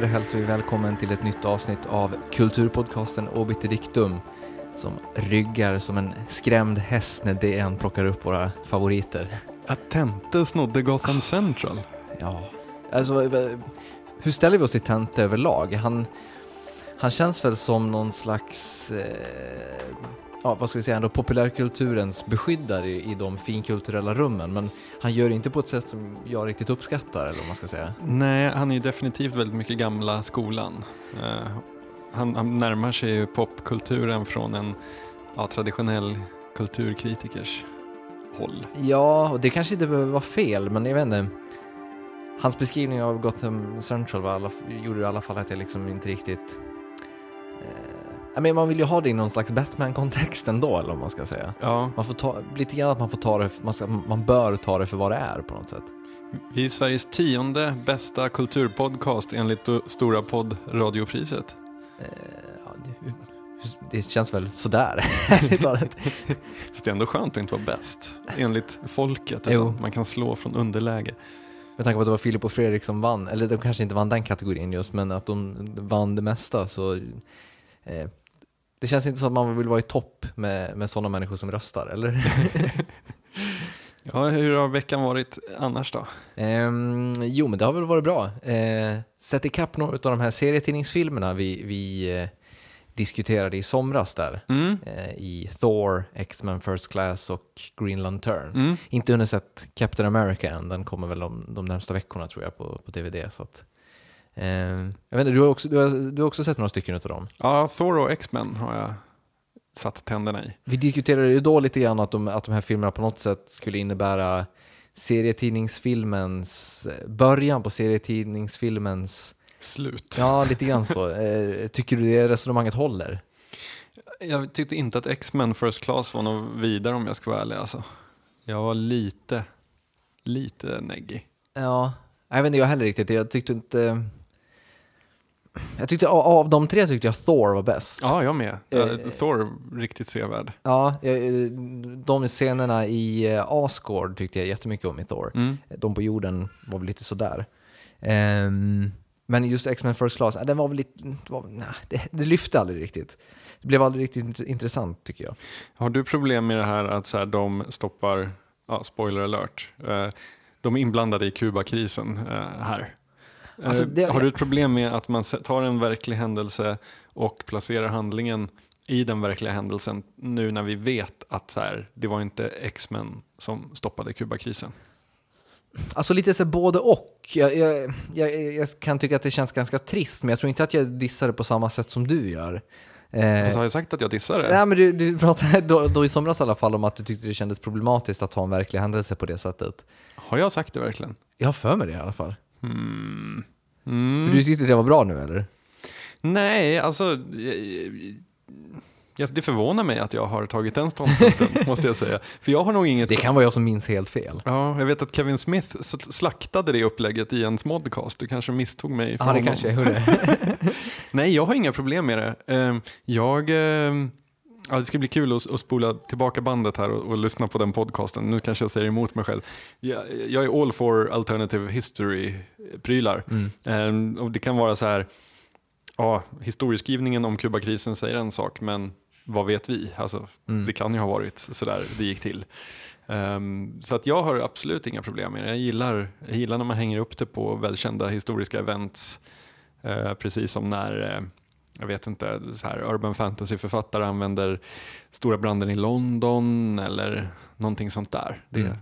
där hälsar vi välkommen till ett nytt avsnitt av kulturpodcasten Obiter Dictum som ryggar som en skrämd häst när DN plockar upp våra favoriter. Att Tente snodde Gotham Central. Ja, alltså eh, hur ställer vi oss till Tente överlag? Han, han känns väl som någon slags, eh, ja vad ska vi säga, ändå populärkulturens beskyddare i, i de finkulturella rummen. Men han gör det inte på ett sätt som jag riktigt uppskattar, eller vad man ska säga. Nej, han är ju definitivt väldigt mycket gamla skolan. Eh, han, han närmar sig ju popkulturen från en ja, traditionell kulturkritikers håll. Ja, och det kanske inte behöver vara fel, men jag vet inte. Hans beskrivning av Gotham Central var alla, gjorde i alla fall att jag liksom inte riktigt... Men man vill ju ha det i någon slags Batman-kontext ändå, eller vad man ska säga. Ja, Man får ta, lite grann att man får ta det, man, ska, man bör ta det för vad det är på något sätt. vi är Sveriges tionde bästa kulturpodcast enligt Sto- Stora podd-radiopriset. Eh, ja, det, det känns väl sådär, ärligt talat. Det är ändå skönt att inte vara bäst, enligt folket. Man kan slå från underläge. Med tanke på att det var Filip och Fredrik som vann, eller de kanske inte vann den kategorin just, men att de vann det mesta så eh, det känns inte som att man vill vara i topp med, med sådana människor som röstar, eller? Ja, hur har veckan varit annars då? Ehm, jo, men det har väl varit bra. Eh, sett ikapp några av de här serietidningsfilmerna vi, vi eh, diskuterade i somras där. Mm. Eh, I Thor, X-Men First Class och Green Lantern. Mm. Inte hunnit sett Captain America än, den kommer väl de, de närmsta veckorna tror jag på, på DVD. Så att, jag vet inte, du, har också, du, har, du har också sett några stycken av dem. Ja, Thor och X-Men har jag satt tänderna i. Vi diskuterade ju då lite grann att de, att de här filmerna på något sätt skulle innebära serietidningsfilmens, eh, början på serietidningsfilmens, Slut. ja lite grann så. Eh, tycker du det resonemanget håller? Jag tyckte inte att X-Men First Class var något vidare om jag ska vara ärlig. Alltså. Jag var lite, lite neggig. Ja, jag vet inte jag heller riktigt. Jag tyckte inte... Jag tyckte av- av de tre tyckte jag Thor var bäst. Ja, jag med. Eh, Thor, riktigt sevärd. Ja, eh, de scenerna i eh, Asgård tyckte jag jättemycket om i Thor. Mm. De på jorden var väl lite sådär. Ehm, men just X-Men First Class, ja, den var väl lite, det, var, nej, det, det lyfte aldrig riktigt. Det blev aldrig riktigt int- intressant tycker jag. Har du problem med det här att så här, de stoppar, ja, spoiler alert, eh, de är inblandade i Kubakrisen eh, här? Eh, Alltså, det- har du ett problem med att man tar en verklig händelse och placerar handlingen i den verkliga händelsen nu när vi vet att så här, det var inte X-Men som stoppade Kubakrisen? Alltså lite så både och. Jag, jag, jag, jag kan tycka att det känns ganska trist, men jag tror inte att jag dissar det på samma sätt som du gör. Eh, Fast har jag sagt att jag dissar det? Nej, men du, du pratade då, då i somras i alla fall om att du tyckte det kändes problematiskt att ha en verklig händelse på det sättet. Har jag sagt det verkligen? Jag har för mig det i alla fall. Hmm. Mm. För du tyckte det var bra nu eller? Nej, alltså jag, det förvånar mig att jag har tagit den ståndpunkten, måste jag säga. För jag har nog inget... Det kan vara jag som minns helt fel. Ja, jag vet att Kevin Smith slaktade det upplägget i en modcast. Du kanske misstog mig för Ja, det honom. kanske jag. Nej, jag har inga problem med det. Ehm, Jag... Ja, det ska bli kul att, att spola tillbaka bandet här och, och lyssna på den podcasten. Nu kanske jag säger emot mig själv. Jag, jag är all for alternative history-prylar. Mm. Ehm, och det kan vara så här, ja, historieskrivningen om Kubakrisen säger en sak, men vad vet vi? Alltså, Mm. Det kan ju ha varit så där det gick till. Ehm, så att jag har absolut inga problem med det. Jag gillar, jag gillar när man hänger upp det på välkända historiska events. Eh, precis som när, eh, jag vet inte, så här urban fantasy-författare använder stora branden i London eller någonting sånt där. Det, Mm.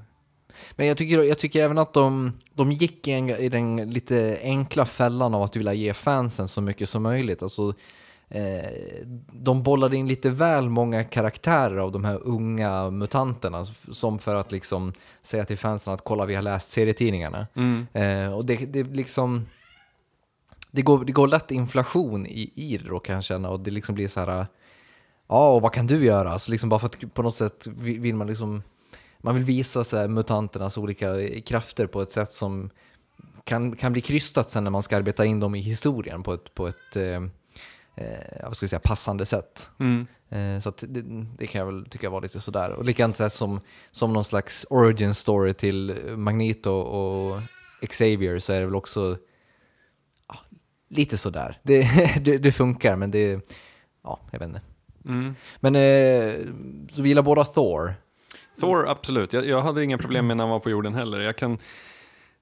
Men jag tycker, jag tycker även att de, de gick i, en, i den lite enkla fällan av att vilja ge fansen så mycket som möjligt. Alltså, eh, de bollade in lite väl många karaktärer av de här unga mutanterna som för att liksom säga till fansen att kolla vi har läst serietidningarna. Mm. Eh, och det, det liksom det går, det går lätt inflation i, i det då kan jag känna och det liksom blir så här ja och vad kan du göra? Så liksom bara för att på något sätt vi- vill man liksom man vill visa så här, mutanternas olika krafter på ett sätt som kan, kan bli krystat sen när man ska arbeta in dem i historien på ett, på ett eh, eh, vad ska vi säga, passande sätt. Mm. Eh, så det, det kan jag väl tycka var lite sådär. Och likadant så som, som någon slags origin story till Magneto och Xavier så är det väl också lite sådär. Det, det, det funkar, men det, ja, jag vet inte. Mm. Men eh, så vi gillar båda Thor. Thor, absolut. Jag, jag hade inga problem med när han var på jorden heller. Jag kan,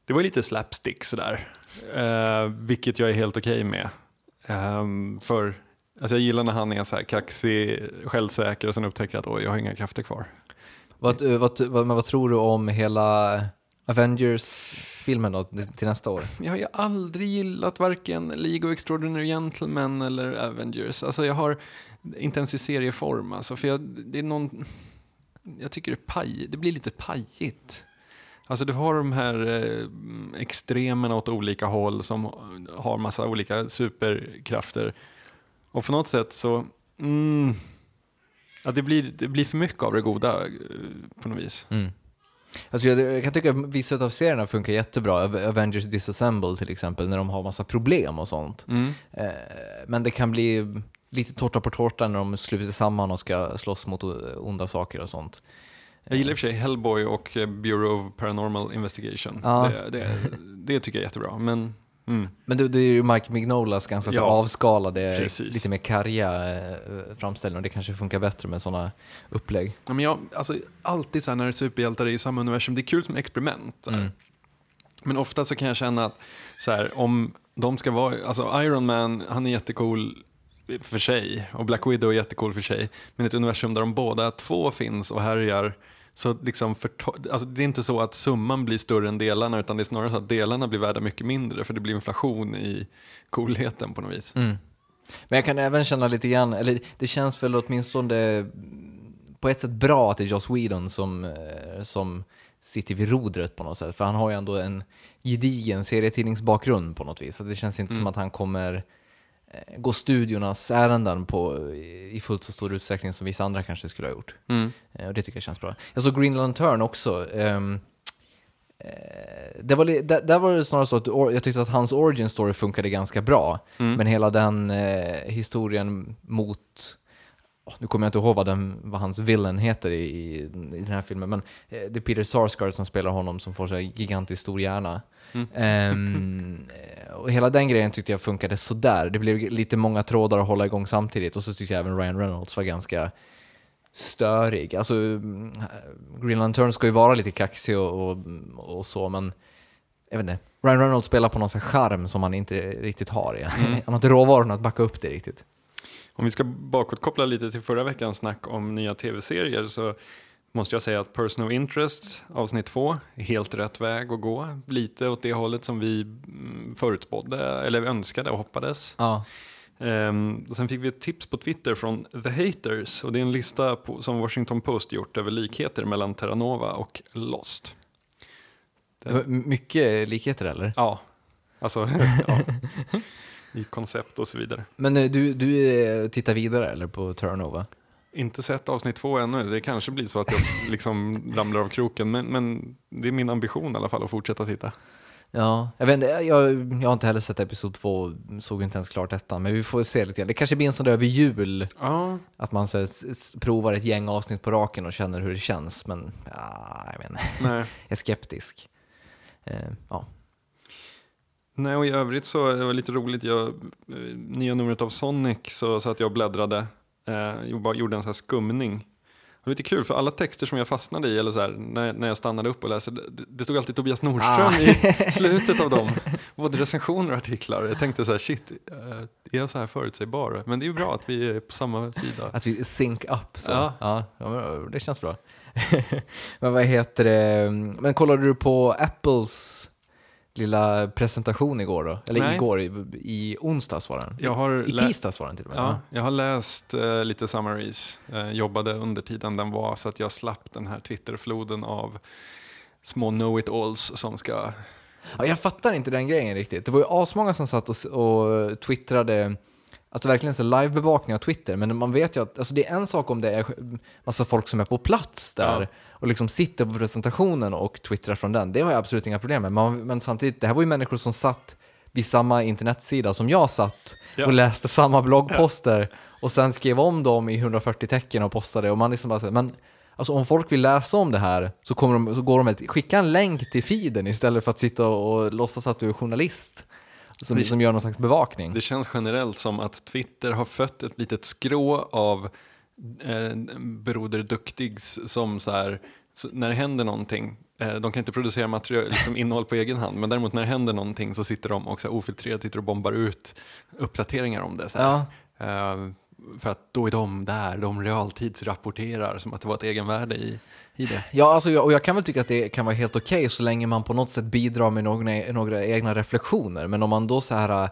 det var lite slapstick sådär, eh, vilket jag är helt okej med. Ehm, för alltså jag gillar när han är så här kaxig, självsäker och sen upptäcker att oj, jag har inga krafter kvar. Vad, eh, vad, vad, vad tror du om hela Avengers-filmen då, till nästa år? Jag har ju aldrig gillat varken League of Extraordinary Gentlemen eller Avengers. Alltså jag har, inte ens i serieform alltså, för jag, det är någon, jag tycker det, paj, det blir lite pajigt. Alltså du har de här eh, extremerna åt olika håll som har massa olika superkrafter. Och på något sätt så, mm, ja, det, blir, det blir för mycket av det goda eh, på något vis. Mm. Alltså jag, jag kan tycka att vissa av serierna funkar jättebra. Av- Avengers Disassemble till exempel, när de har massa problem och sånt. Mm. Eh, men det kan bli lite tårta på tårta när de sluter samman och ska slåss mot onda saker och sånt. Jag gillar i och för sig Hellboy och eh, Bureau of Paranormal Investigation. Ja. Det, det, det tycker jag är jättebra. Men, mm. Men det, det är ju Mike Mignolas ganska så Ja, avskalade, precis. lite mer karga eh, framställning och det kanske funkar bättre med sådana upplägg. Ja, men jag, alltså, alltid så här när superhjältar är i samma universum, det är kul som experiment. så. Mm. Men ofta så kan jag känna att så här, om de ska vara, alltså Iron Man, han är jättecool för sig och Black Widow är jättecool för sig. Men ett universum där de båda två finns och härjar, så liksom förto- alltså det är inte så att summan blir större än delarna utan det är snarare så att delarna blir värda mycket mindre för det blir inflation i coolheten på något vis. Mm. Men jag kan även känna lite grann, eller det känns väl åtminstone på ett sätt bra att det är Joss Whedon som, eh, som sitter vid rodret på något sätt. För han har ju ändå en gedigen serietidningsbakgrund på något vis. Så det känns inte som att han kommer gå studiornas ärenden på, i fullt så stor utsträckning som vissa andra kanske skulle ha gjort. Mm. Eh, Och det tycker jag känns bra. Jag såg Green Lantern också. Eh, det var, där, där var det snarare så att jag tyckte att hans origin story funkade ganska bra. Mm. Men hela den eh, historien mot, åh, nu kommer jag inte ihåg vad, den, vad hans villain heter i, i, den här filmen, men eh, det är Peter Sarsgaard som spelar honom som får här gigantiskt stor hjärna. Mm. Eh, och hela den grejen tyckte jag funkade sådär. Det blev lite många trådar att hålla igång samtidigt och så tyckte jag även Ryan Reynolds var ganska störig. Alltså, Green Lantern ska ju vara lite kaxig och, och, och så, men jag vet inte. Ryan Reynolds spelar på någon charm som han inte riktigt har. Igen. Mm. Han har inte råvarorna att backa upp det riktigt. Om vi ska bakåtkoppla lite till förra veckans snack om nya tv-serier så måste jag säga att Person of Interest avsnitt två är helt rätt väg att gå. Lite åt det hållet som vi mm, förutspådde eller önskade och hoppades. Ja. Ehm, sen fick vi ett tips på Twitter från The Haters och det är en lista på, som Washington Post gjort över likheter mellan Terranova och Lost. Det mycket likheter eller? Ja, alltså ja, i koncept och så vidare. Men eh, du, du eh, tittar vidare eller på Turnover? Inte sett avsnitt två ännu, det kanske blir så att jag liksom ramlar av kroken, men, men det är min ambition i alla fall att fortsätta titta. Ja, jag vet jag, jag har inte heller sett episod två, såg inte ens klart ettan, men vi får se lite grann. Det kanske blir en sån där över jul, Ja, att man så, provar ett gäng avsnitt på raken och känner hur det känns, men ja, jag vet inte, nej. jag är skeptisk. Eh, ja. nej, och i övrigt så det var lite roligt, jag, eh, nya numret av Sonic så satt jag och bläddrade, eh, jag gjorde en sån här skumning. Var lite kul för alla texter som jag fastnade i, eller så här, när, när jag stannade upp och läste, det, det stod alltid Tobias Nordström Ah. i slutet av dem. Både recensioner och artiklar. Jag tänkte så här, shit, eh, är jag så här förutsägbar? Men det är ju bra att vi är på samma sida. Att vi sync up så. Ja. Ja. Det känns bra. men vad heter det, men kollade du på Apples lilla presentation igår då? Eller Nej. igår, i, i onsdags var den. Jag har I tisdags var den till och med. Ja, jag har läst eh, lite summaries, eh, jobbade under tiden den var så att jag slapp den här Twitterfloden av små know-it-alls som ska... Ja, jag fattar inte den grejen riktigt. Det var ju asmånga som satt och, och twittrade, alltså verkligen så livebevakning av Twitter, men man vet ju att alltså det är en sak om det är massa folk som är på plats där Ja. Och liksom sitter på presentationen och twittrar från den. Det har jag absolut inga problem med. Men, men samtidigt, det här var ju människor som satt vid samma internetsida som jag satt och läste samma bloggposter och sen skrev om dem i 140 tecken och postade och man liksom bara men Alltså om folk vill läsa om det här så, kommer de, så går de med, skicka en länk till feeden istället för att sitta och, och låtsas att du är journalist. som, Det- som gör någon slags bevakning. Det känns generellt som att Twitter har fött ett litet skrå av eh, Broder Duktigs som så här, så när det händer någonting, eh, de kan inte producera material, liksom innehåll på egen hand, men däremot när det händer någonting så sitter de och så här ofiltrerat sitter och bombar ut uppdateringar om det. Så. Ja, Eh, för att då är de där, de realtidsrapporterar som att det var ett egenvärde i, i det. Ja, alltså, och jag kan väl tycka att det kan vara helt okej så länge man på något sätt bidrar med några, några egna reflektioner. Men om man då så här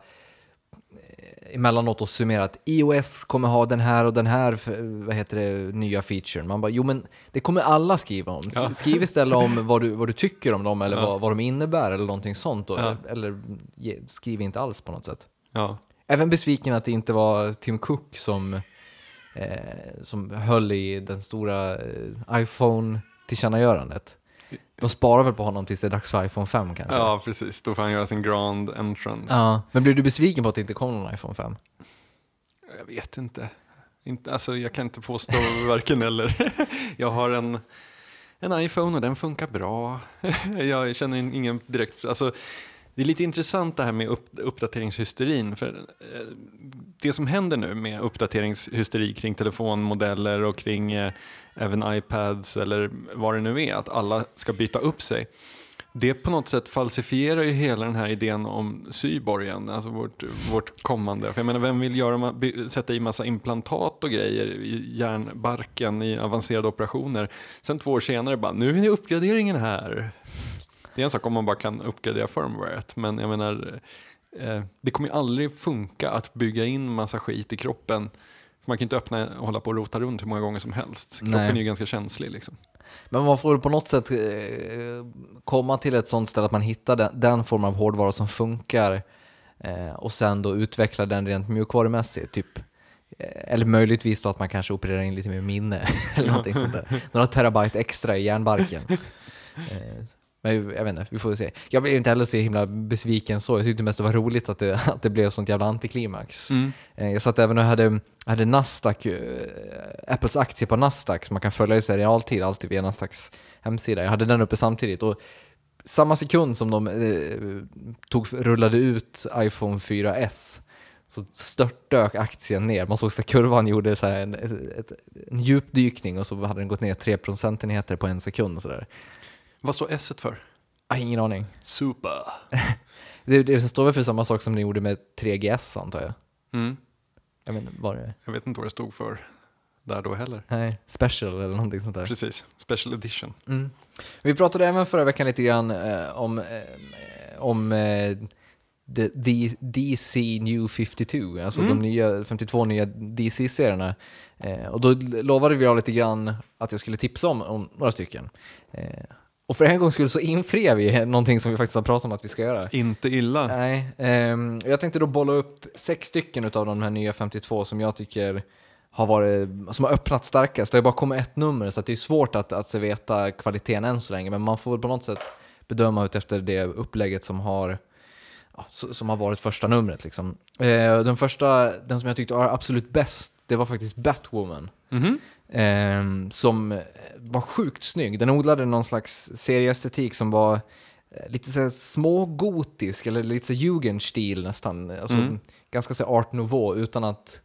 emellanåt och summerar att iOS kommer ha den här och den här vad heter det, nya featuren. Man bara, jo men det kommer alla skriva om. Ja. Skriv istället om vad du, vad du tycker om dem eller Ja. vad, vad de innebär eller någonting sånt. Då. Ja. Eller ge, skriv inte alls på något sätt. Även besviken att det inte var Tim Cook som, eh, som höll i den stora eh, iPhone-tillkännagivandet. De sparar väl på honom tills det är dags för iPhone 5 kanske? ja, precis. Då får han göra sin grand entrance. Ja, Men blev du besviken på att det inte kom någon iPhone 5? Jag vet inte. inte alltså, jag kan inte påstå varken eller. Jag har en, en iPhone och den funkar bra. Jag känner ingen direkt... Alltså, det är lite intressant det här med upp, uppdateringshysterin. För eh, det som händer nu med uppdateringshysteri kring telefonmodeller och kring eh, även iPads eller vad det nu är, att alla ska byta upp sig. Det på något sätt falsifierar ju hela den här idén om cyborgen, alltså vårt, vårt kommande. För jag menar, vem vill göra, sätta i massa implantat och grejer i hjärnbarken i avancerade operationer. Sen två år senare bara, nu är uppgraderingen här. Det är en sak om man bara kan uppgradera firmwaret, men jag menar, eh, det kommer ju aldrig funka att bygga in massa skit i kroppen. För man kan inte öppna och hålla på och rota runt hur många gånger som helst. Kroppen Nej. är ju ganska känslig liksom. Men man får på något sätt eh, komma till ett sånt ställe att man hittar den, den form av hårdvara som funkar eh, och sen då utveckla den rent mjukvarumässigt. Typ. Eh, Eller möjligtvis då att man kanske opererar in lite mer minne eller någonting sånt där. Några terabyte extra i hjärnbarken. Eh, Men jag vet inte, vi får se. Jag blev inte heller så himla besviken så. Jag tyckte mest det var roligt att det, att det blev sånt jävla antiklimax. Mm. Eh, Jag satt även och hade, hade Nasdaq, eh, Apples aktie på Nasdaq som man kan följa i realtid, alltid via Nasdaqs hemsida. Jag hade den uppe samtidigt och samma sekund som de eh, tog, rullade ut iPhone 4S så störtdök aktien ner. Man såg att kurvan gjorde så en, ett, en djupdykning och så hade den gått ner 3 procentenheter på en sekund. Och så där. Vad står S för? Jag har ingen aning. Super. Det, det står väl för samma sak som ni gjorde med 3GS antar jag. Mm. Jag inte vad det. Jag vet inte vad det stod för där då heller. Nej, special eller någonting sånt där. Precis, special edition. Mm. Vi pratade även förra veckan lite grann eh, om, eh, om eh, the, DC New 52, alltså Mm. de nya, 52 nya DC-serierna. Eh, och då lovade vi lite grann att jag skulle tipsa om, om några stycken. Och för en gång skulle så infriar vi någonting som vi faktiskt har pratat om att vi ska göra. Inte illa. Nej, ehm, jag tänkte då bolla upp sex stycken av de här nya 52 som jag tycker har varit, som har öppnat starkast. Det har bara kommit ett nummer så det är svårt att, att se veta kvaliteten än så länge, men man får väl på något sätt bedöma ut efter det upplägget som har, ja, som har varit första numret. Liksom. Eh, den första, den som jag tyckte var absolut bäst, det var faktiskt Batwoman. Mhm. Ehm, som eh, var sjukt snygg. Den odlade någon slags serieestetik som var eh, lite så smågotisk, eller lite så jugendstil nästan. Alltså, Mm. Ganska så art nouveau utan att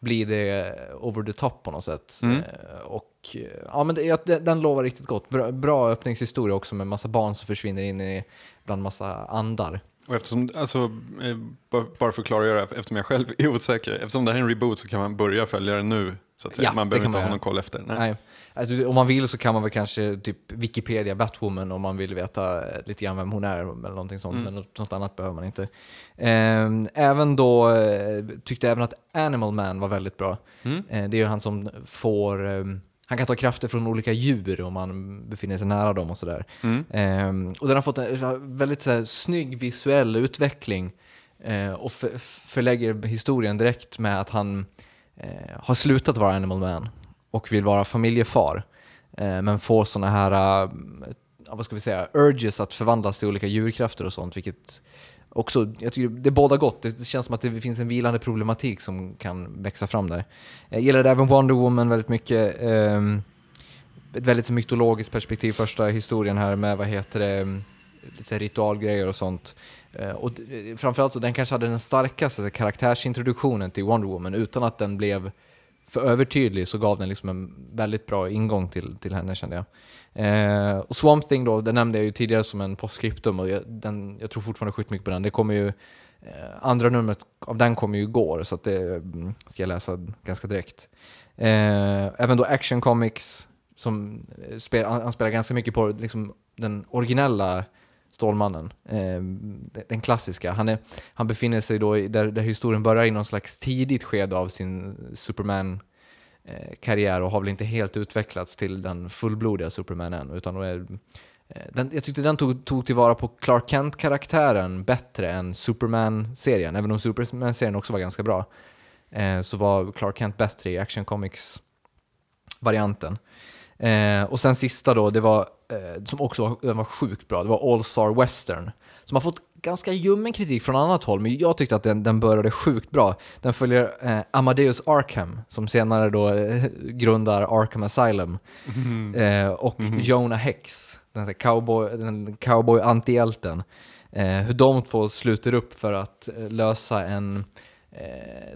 bli det over the top på något sätt. Mm. Eh, och eh, ja, men det, den, lovar riktigt gott. Bra, bra öppningshistoria också med massa barn som försvinner in i bland massa andar. Och eftersom, alltså, eh, ba- bara för att klargöra, eftersom jag själv är osäker, eftersom det här är en reboot så kan man börja följa den nu. Så att säga. Ja, man behöver inte man ha någon koll efter. Nej. Nej. Alltså, om man vill så kan man väl kanske typ Wikipedia Batwoman om man vill veta eh, lite grann vem hon är eller någonting sånt, Mm. men något, annat behöver man inte. Ehm, även då eh, tyckte jag även att Animal Man var väldigt bra. Mm. Eh, det är ju han som får, ehm, han kan ta krafter från olika djur om man befinner sig nära dem och sådär. Mm. Ehm, och den har fått en väldigt så här, snygg visuell utveckling eh, och för, förlägger historien direkt med att han eh, har slutat vara Animal Man och vill vara familjefar. Eh, men får sådana här, eh, vad ska vi säga, urges att förvandlas till olika djurkrafter och sånt, vilket också, jag tycker det är båda gott. Det känns som att det finns en vilande problematik som kan växa fram där. Jag gillade även Wonder Woman väldigt mycket. ehm, ett väldigt mytologiskt perspektiv, första historien här med, vad heter det, lite ritualgrejer och sånt. Eh, och eh, framförallt så den kanske hade den starkaste karaktärsintroduktionen till Wonder Woman utan att den blev för övertydlig så gav den liksom en väldigt bra ingång till, till henne kände jag. Eh, och Swamp Thing då, den nämnde jag ju tidigare som en postscriptum och jag, den, jag tror fortfarande sjukt mycket på den. Det kommer ju, eh, andra numret av den kommer ju igår så att det mm, ska jag läsa ganska direkt. Eh, även då Action Comics, som eh, spel, han han spelar ganska mycket på liksom, den originella Stålmannen, eh, den klassiska. Han, är, han befinner sig då i, där, där historien börjar i någon slags tidigt skede av sin Superman-karriär eh, och har väl inte helt utvecklats till den fullblodiga Superman än. Utan då är, eh, den, jag tyckte den tog, tog tillvara på Clark Kent-karaktären bättre än Superman-serien. Även om Superman-serien också var ganska bra, eh, så var Clark Kent bättre i Action Comics-varianten. Eh, och sen sista då, det var, eh, som också var, den var sjukt bra, det var All Star Western. Som har fått ganska ljummen kritik från annat håll, men jag tyckte att den, den började sjukt bra. Den följer eh, Amadeus Arkham, som senare då eh, grundar Arkham Asylum. Eh, och Jonah Hex, den, här cowboy, den cowboy-antihjälten. Eh, hur de två sluter upp för att lösa en...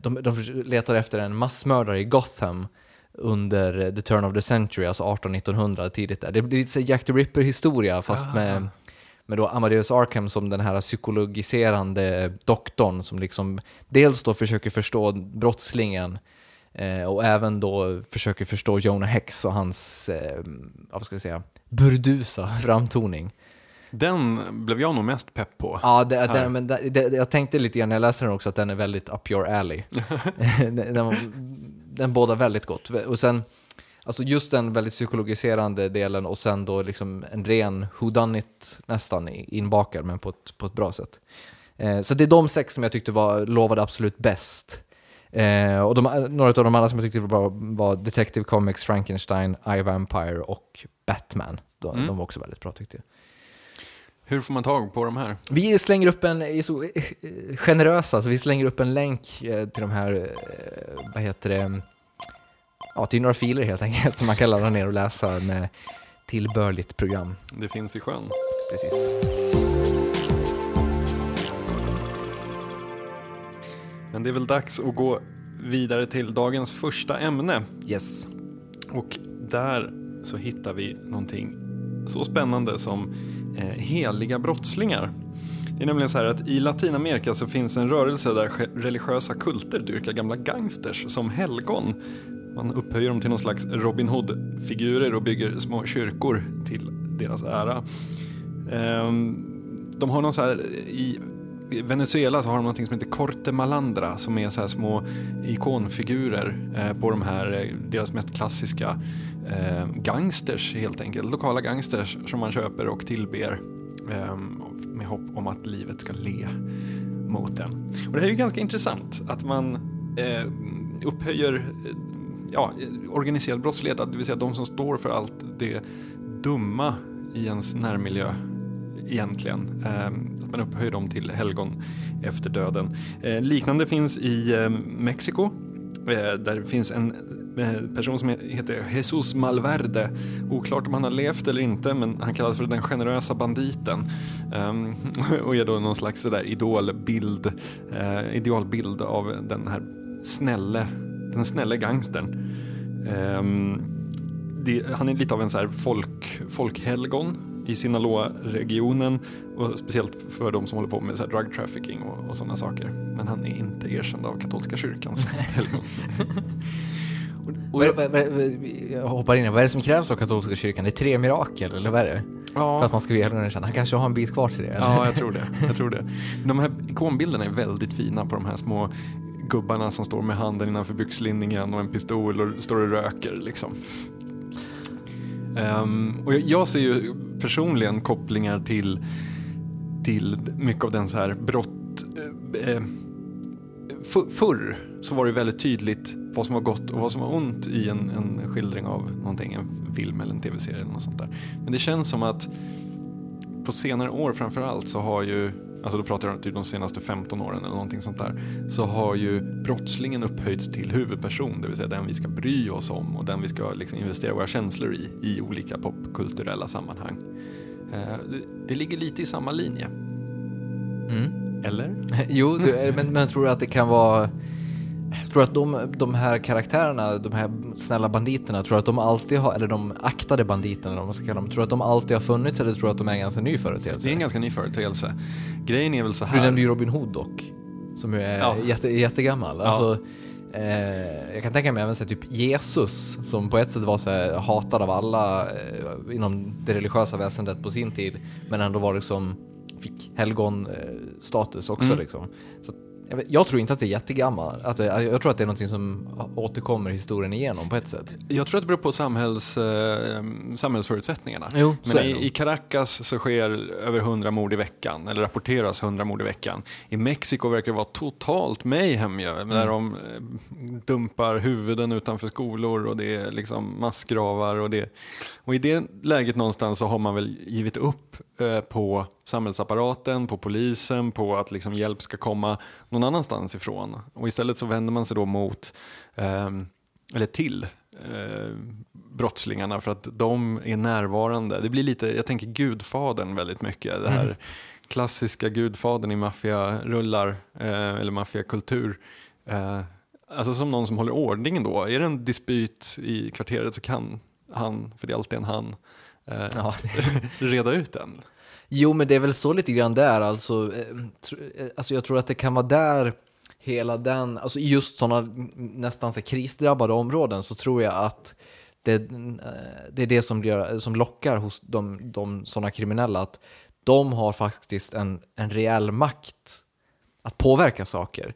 De, de letar efter en massmördare i Gotham under the turn of the century, alltså 1800-1900 tidigt där. Det blir lite Jack the Ripper-historia fast med, med då Amadeus Arkham som den här psykologiserande doktorn som liksom dels då försöker förstå brottslingen eh, och även då försöker förstå Jonah Hex och hans, eh, vad ska jag säga, burdusa framtoning. Den blev jag nog mest pepp på. Ja, det, den, men det, det, jag tänkte lite grann när jag läste den också att den är väldigt up your alley. den, den, den båda väldigt gott. Och sen, alltså just den väldigt psykologiserande delen och sen då liksom en ren whodunit nästan inbakad, men på ett, på ett bra sätt. Eh, så det är de sex som jag tyckte var, lovade absolut bäst. Eh, och de, några av de andra som jag tyckte var bra var Detective Comics, Frankenstein, I, Vampire och Batman. De, Mm. de var också väldigt bra tyckte jag. Hur får man tag på de här? Vi slänger upp en, är så eh, generösa, så vi slänger upp en länk eh, till de här, eh, vad heter det, ja till några filer helt enkelt som man kan ladda ner och läsa med tillbörligt program. Det finns i sjön. Precis. Men det är väl dags att gå vidare till dagens första ämne. Yes. Och där så hittar vi någonting så spännande som eh, Eh, heliga brottslingar. Det är nämligen så här att i Latinamerika så finns en rörelse där religiösa kulter dyrkar gamla gangsters som helgon. Man upphöjer dem till någon slags Robin Hood-figurer och bygger små kyrkor till deras ära. Ehm, de har någon så här i Venezuela så har de någonting som heter Corte Malandra som är så här små ikonfigurer eh, på de här, eh, deras mest klassiska eh, gangsters helt enkelt. Lokala gangsters som man köper och tillber eh, med hopp om att livet ska le mot en. Och det här är ju ganska intressant att man eh, upphöjer eh, ja, organiserad brottslighet, det vill säga de som står för allt det dumma i ens närmiljö egentligen. Eh, att man upphöjer dem till helgon efter döden. Eh, liknande finns i eh, Mexiko. Eh, där det finns en eh, person som heter Jesus Malverde. Oklart om han har levt eller inte, men han kallas för den generösa banditen. Um, och är då någon slags sådär idolbild, uh, idealbild av den här snälle, den snälle gangstern. Um, det, han är lite av en så här folk, folkhelgon i Sinaloa-regionen och speciellt för de som håller på med så drug trafficking och, och sådana saker. Men han är inte erkänd av katolska kyrkan som helgon. Och, jag hoppar in. Vad är det som krävs av katolska kyrkan? Det är tre mirakel, eller vad är det? För ja, att man ska bli helgon erkänd. Han kanske har en bit kvar till det? Eller? ja, jag tror det. Jag tror det. De här ikonbilderna är väldigt fina på de här små gubbarna som står med handen innanför byxlinningen och en pistol och står och röker liksom. Um, och jag, jag ser ju personligen kopplingar till, till mycket av den så här brott... Eh, eh för, förr så var det väldigt tydligt vad som var gott och vad som var ont i en, en skildring av någonting, en film eller en tv-serie eller något sånt där. Men det känns som att på senare år framför allt så har ju, alltså då pratar jag typ de senaste 15 åren eller någonting sånt där, så har ju brottslingen upphöjts till huvudperson, det vill säga den vi ska bry oss om och den vi ska liksom investera våra känslor i, i olika popkulturella sammanhang. Eh, det, det ligger lite i samma linje. Mm. Eller? Jo, du, men, men tror du att det kan vara... Tror du att de, de här karaktärerna, de här snälla banditerna, tror du att de alltid har, eller de aktade banditerna, vad man ska kalla dem, tror du att de alltid har funnits eller tror du att de är en ganska ny företeelse? Det är en ganska ny företeelse. Grejen är väl så Du här. nämnde ju Robin Hood dock, som ju är Ja. jätte, jättegammal. Ja. Alltså, eh, jag kan tänka mig även så typ Jesus, som på ett sätt var så här, hatad av alla eh, inom det religiösa väsendet på sin tid, men ändå var liksom, fick helgonstatus också Mm. liksom. Så, jag, vet, jag tror inte att det är jättegammalt. Att det, jag tror att det är någonting som återkommer historien igenom på ett sätt. Jag tror att det beror på samhälls, eh, samhällsförutsättningarna. Jo, Men i, i Caracas så sker över 100 mord i veckan, eller rapporteras 100 mord i veckan. I Mexiko verkar det vara totalt mayhem ju, Mm. där de eh, dumpar huvuden utanför skolor och det är liksom massgravar. Och, det. och i det läget någonstans så har man väl givit upp eh, på samhällsapparaten, på polisen, på att liksom hjälp ska komma någon annanstans ifrån. Och istället så vänder man sig då mot, ehm, eller till, eh, brottslingarna för att de är närvarande. Det blir lite, jag tänker Gudfadern väldigt mycket. Det här Mm. klassiska Gudfadern i maffiarullar eh, eller maffiakultur. Eh, alltså som någon som håller ordningen då. Är det en dispyt i kvarteret så kan han, för det är alltid en han, eh, Ja. reda ut den. Jo, men det är väl så lite grann där alltså. eh, eh, Alltså jag tror att det kan vara där hela den, alltså i just sådana nästan så krisdrabbade områden så tror jag att det, eh, det är det som, blir, som lockar hos de, de sådana kriminella, att de har faktiskt en, en reell makt att påverka saker.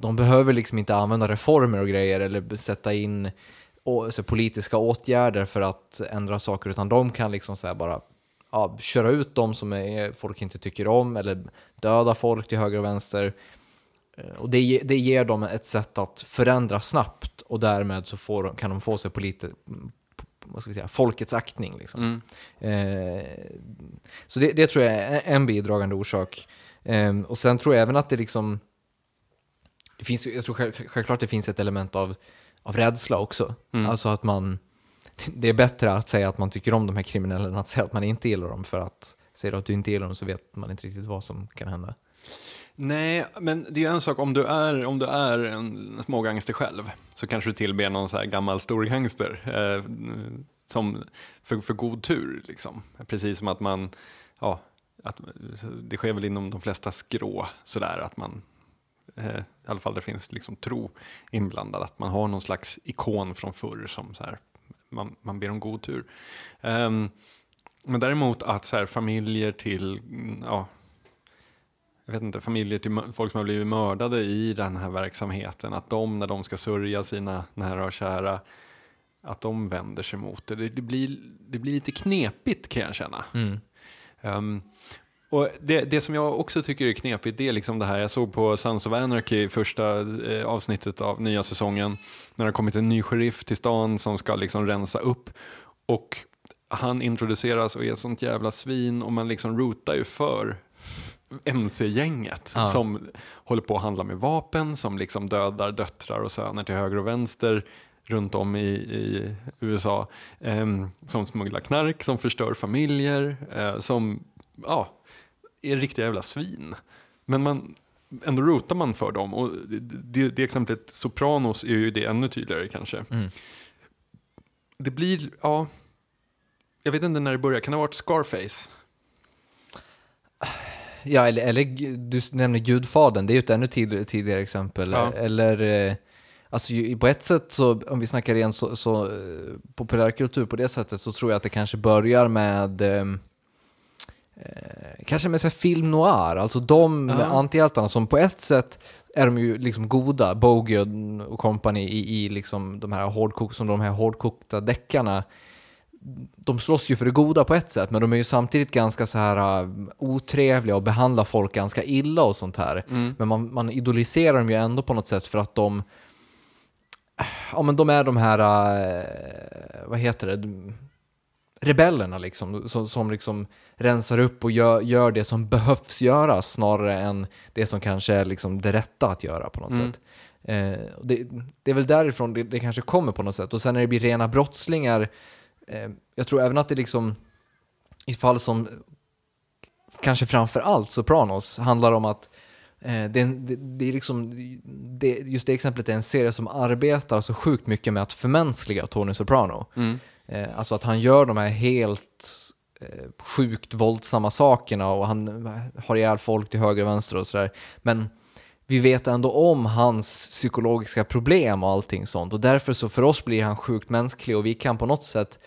De behöver liksom inte använda reformer och grejer eller sätta in så, politiska åtgärder för att ändra saker, utan de kan liksom så bara ja, köra ut dem som är, folk inte tycker om eller döda folk till höger och vänster. Eh, Och det, det ger dem ett sätt att förändra snabbt och därmed så får, kan de få sig på lite, vad ska vi säga, folkets aktning. Liksom. Mm. Eh, så det, det tror jag är en bidragande orsak. Eh, och sen tror jag även att det liksom, det finns, jag tror själv, självklart det finns ett element av, av rädsla också. Mm. Alltså att man, det är bättre att säga att man tycker om de här kriminella än att säga att man inte gillar dem. För att säger du att du inte gillar dem så vet man inte riktigt vad som kan hända. Nej, men det är ju en sak om du är, om du är en smågangster själv så kanske du tillber någon så här gammal storgangster eh, som för, för god tur. Liksom. Precis som att man, ja, att, det sker väl inom de flesta skrå sådär att man, eh, i alla fall det finns liksom tro inblandad, att man har någon slags ikon från förr som så här, man, man ber om god tur. Ehm, men däremot att så här, familjer till, mm, ja, jag vet inte, familjer till folk som har blivit mördade i den här verksamheten, att de när de ska sörja sina nära och kära, att de vänder sig mot det. Det, det, blir, det blir lite knepigt kan jag känna. Ehm, och det, det som jag också tycker är knepigt, det är liksom det här, jag såg på Sons of Anarchy, första eh, avsnittet av nya säsongen, när det har kommit en ny sheriff till stan som ska liksom rensa upp. Och han introduceras och är ett sånt jävla svin och man liksom rootar ju för MC-gänget Ja. som håller på att handla med vapen, som liksom dödar döttrar och söner till höger och vänster runt om i, i USA. Ehm, som smugglar knark, som förstör familjer, eh, som ja, är riktiga jävla svin. Men man, ändå rotar man för dem. Och det, det, exemplet Sopranos är ju det ännu tydligare kanske. Mm. Det blir, ja, jag vet inte när det börjar, kan det ha varit Scarface? Ja, eller, eller du nämner Gudfadern, det är ju ett ännu tid, tidigare exempel. Ja. Eller, eh, alltså på ett sätt så, om vi snackar igen så, så eh, populärkultur på det sättet, så tror jag att det kanske börjar med eh, kanske med så film noir, alltså de Ja. antihjältarna som på ett sätt är de ju liksom goda, Bogey och, company i, i liksom de här hårdkok, som de här hårdkokta deckarna de slåss ju för det goda på ett sätt, men de är ju samtidigt ganska så här uh, otrevliga och behandlar folk ganska illa och sånt här. Mm. Men man, man idoliserar dem ju ändå på något sätt för att de, ja men de är de här, uh, vad heter det, De- rebellerna liksom, som, som liksom rensar upp och gör, gör det som behövs göras snarare än det som kanske är liksom det rätta att göra på något Mm. sätt. Eh, det, det är väl därifrån det, det kanske kommer på något sätt. Och sen när det blir rena brottslingar, eh, jag tror även att det liksom, i fall som kanske framför allt Sopranos, handlar om att eh, det, det, det är liksom, det, just det exemplet är en serie som arbetar så sjukt mycket med att förmänskliga Tony Soprano. Mm. Eh, alltså att han gör de här helt eh, sjukt våldsamma sakerna och han eh, har ihjäl folk till höger och vänster och sådär. Men vi vet ändå om hans psykologiska problem och allting sånt och därför så för oss blir han sjukt mänsklig och vi kan på något sätt,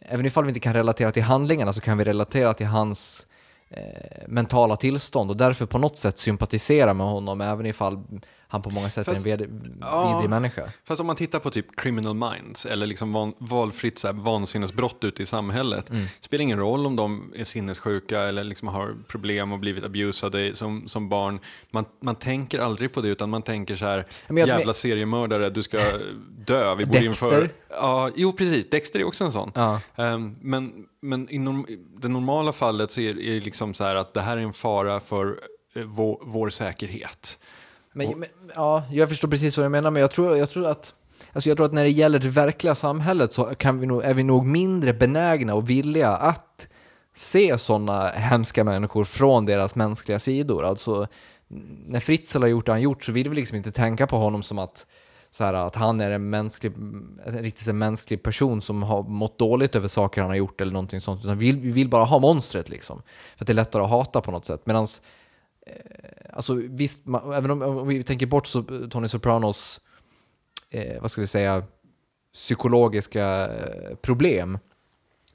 även ifall vi inte kan relatera till handlingarna så kan vi relatera till hans eh, mentala tillstånd och därför på något sätt sympatisera med honom även ifall han på många sätt Fast- är en ved- ja. vidrig människa. Fast om man tittar på typ criminal minds eller liksom van, valfritt så här, vansinnesbrott ute i samhället. Mm. spelar ingen roll om de är sinnessjuka eller liksom har problem och blivit abusade som, som barn. Man, man tänker aldrig på det utan man tänker så här, Men jag- jävla seriemördare, du ska dö, vi borde Dexter? införa... Ja, jo precis, Dexter är också en sån. Ja. Ehm, men men i norm, det normala fallet så är är det liksom så här att det här är en fara för eh, vår, vår säkerhet. Men, men, ja, jag förstår precis vad du menar, men jag tror, jag tror att Alltså jag tror att när det gäller det verkliga samhället så kan vi nog, är vi nog mindre benägna och villiga att se sådana hemska människor från deras mänskliga sidor. Alltså, när Fritzl har gjort det han gjort så vill vi liksom inte tänka på honom som att, så här, att han är en, mänsklig, en riktigt här mänsklig person som har mått dåligt över saker han har gjort eller någonting sånt. Utan vi vill, vi vill bara ha monstret liksom. För att det är lättare att hata på något sätt. Medans Alltså visst, man, även om, om vi tänker bort så, Tony Sopranos, eh, vad ska vi säga, psykologiska eh, problem,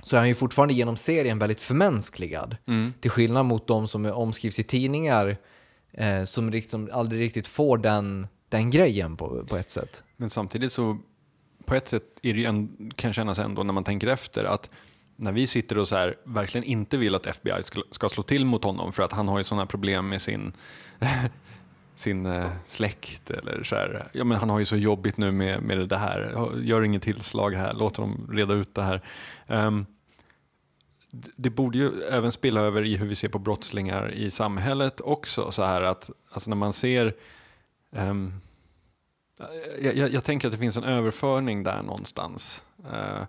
så är han ju fortfarande genom serien väldigt förmänskligad. Mm. Till skillnad mot de som är omskrivs i tidningar, eh, som liksom aldrig riktigt får den, den grejen på, på ett sätt. Men samtidigt så på ett sätt är det ju en, kan kännas ändå när man tänker efter att när vi sitter och så här, verkligen inte vill att FBI ska, slå till mot honom för att han har ju sådana problem med sin, sin eh, släkt eller så här, ja men han har ju så jobbigt nu med, med det här, gör inget tillslag här, låt dem reda ut det här. Um, det borde ju även spilla över i hur vi ser på brottslingar i samhället också, så här att alltså när man ser ehm, Um, jag, jag, jag tänker att det finns en överföring där någonstans. Uh,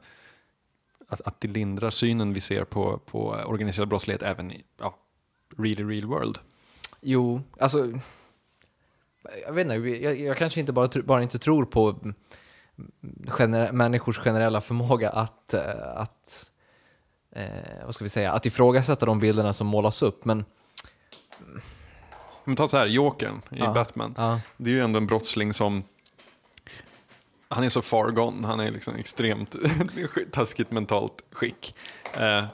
att, att det lindrar synen vi ser på, på organiserad brottslighet även i ja, really real world. Jo, alltså, jag vet inte, jag, jag kanske inte bara, bara inte tror på gener- människors generella förmåga att, eh, att eh, vad ska vi säga, att ifrågasätta de bilderna som målas upp, men Men ta så här, Jokern i Ja. Batman. ja. Det är ju ändå en brottsling som han är så far gone, han är liksom extremt taskigt mentalt skick. Eh,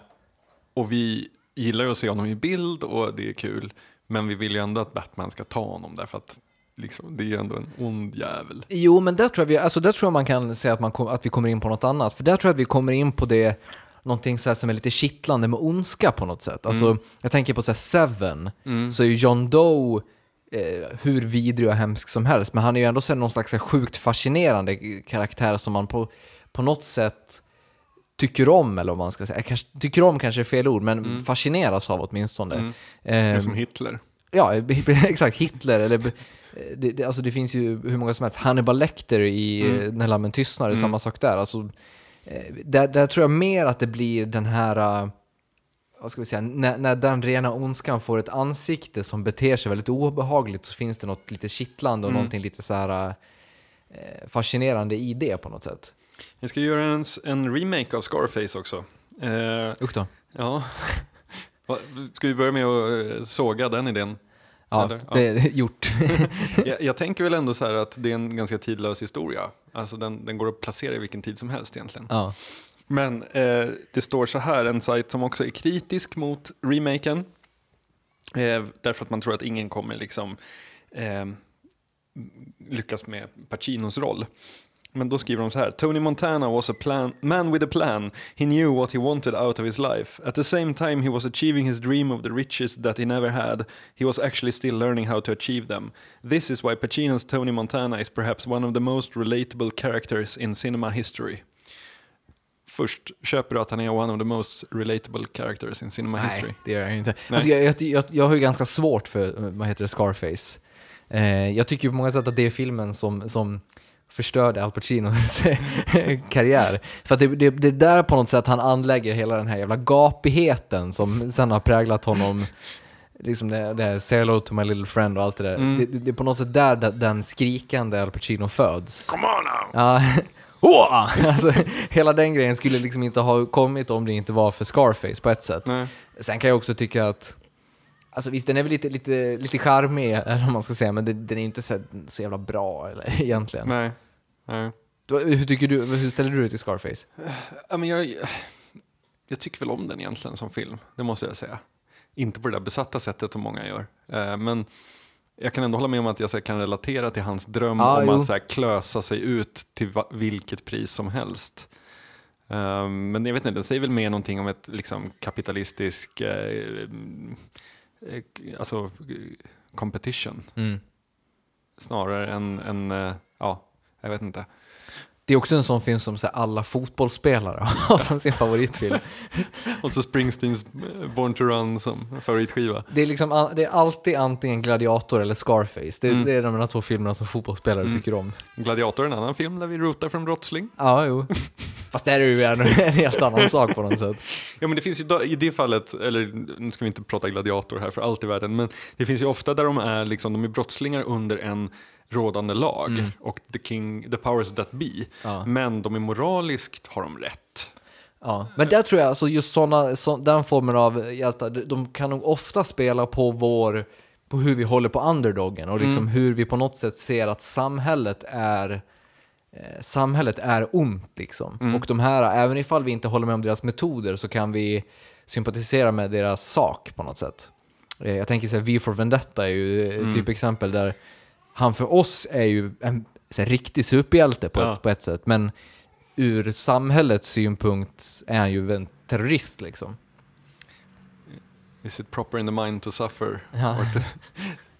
och vi gillar ju att se honom i bild och det är kul. Men vi vill ju ändå att Batman ska ta honom därför att liksom, det är ju ändå en ond jävel. Jo, men där tror jag, vi, alltså där tror jag man kan säga att, man kom, att vi kommer in på något annat. För där tror jag att vi kommer in på det, någonting så som är lite kittlande med ondska på något sätt. Alltså, Jag tänker på så Seven, så är ju John Doe eh, hur vidrig och hemsk som helst, men han är ju ändå någon slags sjukt fascinerande karaktär som man på, på något sätt tycker om, eller vad man ska säga. Kanske, tycker om kanske är fel ord, men fascineras av åtminstone. Mm. Det Ehm, som Hitler. Ja, exakt. Hitler, eller det, det, alltså det finns ju hur många som helst. Hannibal Lecter i Mm. mm. När lammen tystnar, är Mm. samma sak där. Alltså, eh, där. Där tror jag mer att det blir den här, eh, vad ska vi säga, när, när den rena ondskan får ett ansikte som beter sig väldigt obehagligt så finns det något lite kittlande och Mm. någonting lite så här eh, fascinerande i det på något sätt. Jag ska göra en, en remake av Scarface också. Eh, Usch då. ja. Ska vi börja med att eh, såga den idén? Ja, Eller? Ja. det är gjort. jag, jag tänker väl ändå så här att det är en ganska tidlös historia. Alltså den, den går att placera i vilken tid som helst egentligen. ja. Men eh, det står så här, en sajt som också är kritisk mot remaken. Eh, därför att man tror att ingen kommer liksom eh, lyckas med Pacinos roll. Men då skriver de så här. Tony Montana was a plan, man with a plan. He knew what he wanted out of his life. At the same time he was achieving his dream of the riches that he never had. He was actually still learning how to achieve them. This is why Pacino's Tony Montana is perhaps one of the most relatable characters in cinema history. Först, köper du att han är one of the most relatable characters in cinema history? Nej, det gör jag inte. Nej. Alltså jag, jag, jag, jag har ju ganska svårt för, vad heter det, Scarface. Eh, jag tycker på många sätt att det är filmen som, som förstörde Al Pacinos karriär. För att det, det, det är där på något sätt han anlägger hela den här jävla gapigheten som sen har präglat honom. Liksom det, det här Say hello to my little friend och allt det där. Mm. Det, det, är på något sätt där den, den skrikande Al Pacino föds. Come on now! Ja, Åh! alltså, hela den grejen skulle liksom inte ha kommit om det inte var för Scarface på ett sätt. Nej. Sen kan jag också tycka att, alltså visst den är väl lite, lite, lite charmig, eller vad man ska säga, men det, den är ju inte så, så jävla bra eller, egentligen. Nej. Nej. Du, Hur, tycker du, hur ställer du dig till Scarface? Ja, men jag, jag tycker väl om den egentligen som film, det måste jag säga. Inte på det där besatta sättet som många gör. Eh, Men jag kan ändå hålla med om att jag kan relatera till hans dröm Ja, om jo. att så här, klösa sig ut till vilket pris som helst. Eh, Men jag vet inte, den säger väl mer någonting om ett liksom, kapitalistisk eh, eh, alltså, competition Mm. snarare än, än eh, ja, jag vet inte. Det är också en sån film som så alla fotbollsspelare har som sin favoritfilm. Och så Springsteens eh, Born to Run som favoritskiva. Det är, liksom, det är alltid antingen Gladiator eller Scarface. Det, Mm. det är de här två filmerna som fotbollsspelare Mm. tycker om. Gladiator är en annan film där vi rotar för en brottsling. Ja, jo. Fast det här är ju en, en helt annan sak på något sätt. Ja men det finns ju i det fallet, eller nu ska vi inte prata gladiator här för allt i världen, men det finns ju ofta där de är, liksom, de är brottslingar under en rådande lag Mm. och the, king, the powers that be. Ja. Men de är moraliskt har de rätt. Ja, men där tror jag, alltså just såna, så, den formen av hjältar, de- kan nog ofta spela på vår, på hur vi håller på underdogen och liksom Mm. hur vi på något sätt ser att samhället är eh, Samhället är ont liksom. Mm. Och de här, även ifall vi inte håller med om deras metoder så kan vi sympatisera med deras sak på något sätt. Eh, jag tänker så här, V for Vendetta är ju ett Mm. typexempel där han för oss är ju en här, riktig superhjälte på, Ja. ett, på ett sätt, men ur samhällets synpunkt är han ju en terrorist liksom. Is it proper in the mind to suffer? Ja. Or to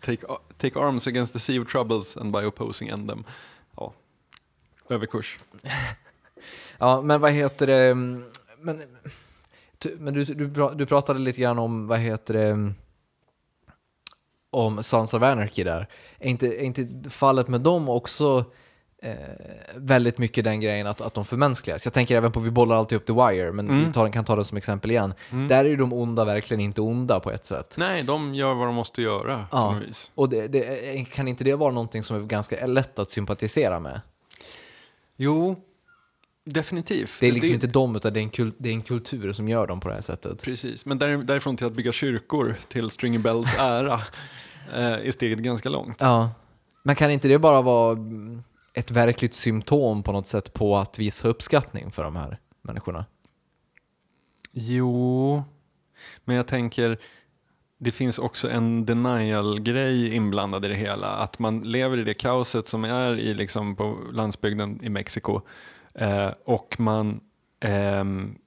take, take arms against the sea of troubles and by opposing end them? Ja. Överkurs. Ja, men vad heter det? mm, Men, men du, du, du pratade lite grann om, vad heter det? Om Sons of Anarchy där. Är inte, är inte fallet med dem också eh, väldigt mycket den grejen att, att de förmänskligas? Jag tänker även på, vi bollar alltid upp The Wire, men Mm. vi tar, kan ta det som exempel igen. Mm. Där är ju de onda verkligen inte onda på ett sätt. Nej, de gör vad de måste göra Ja. Och det, det, kan inte det vara någonting som är ganska lätt att sympatisera med? Jo, definitivt. Det är liksom inte dem, utan det är, en kul, det är en kultur som gör dem på det här sättet. Precis, men där, därifrån till att bygga kyrkor till Stringy Bells ära eh, är steget ganska långt. Ja. Men kan inte det bara vara ett verkligt symptom på något sätt på att visa uppskattning för de här människorna? Jo, men jag tänker det finns också en denial-grej inblandad i det hela. Att man lever i det kaoset som är i, liksom, på landsbygden i Mexiko eh, och man ehm,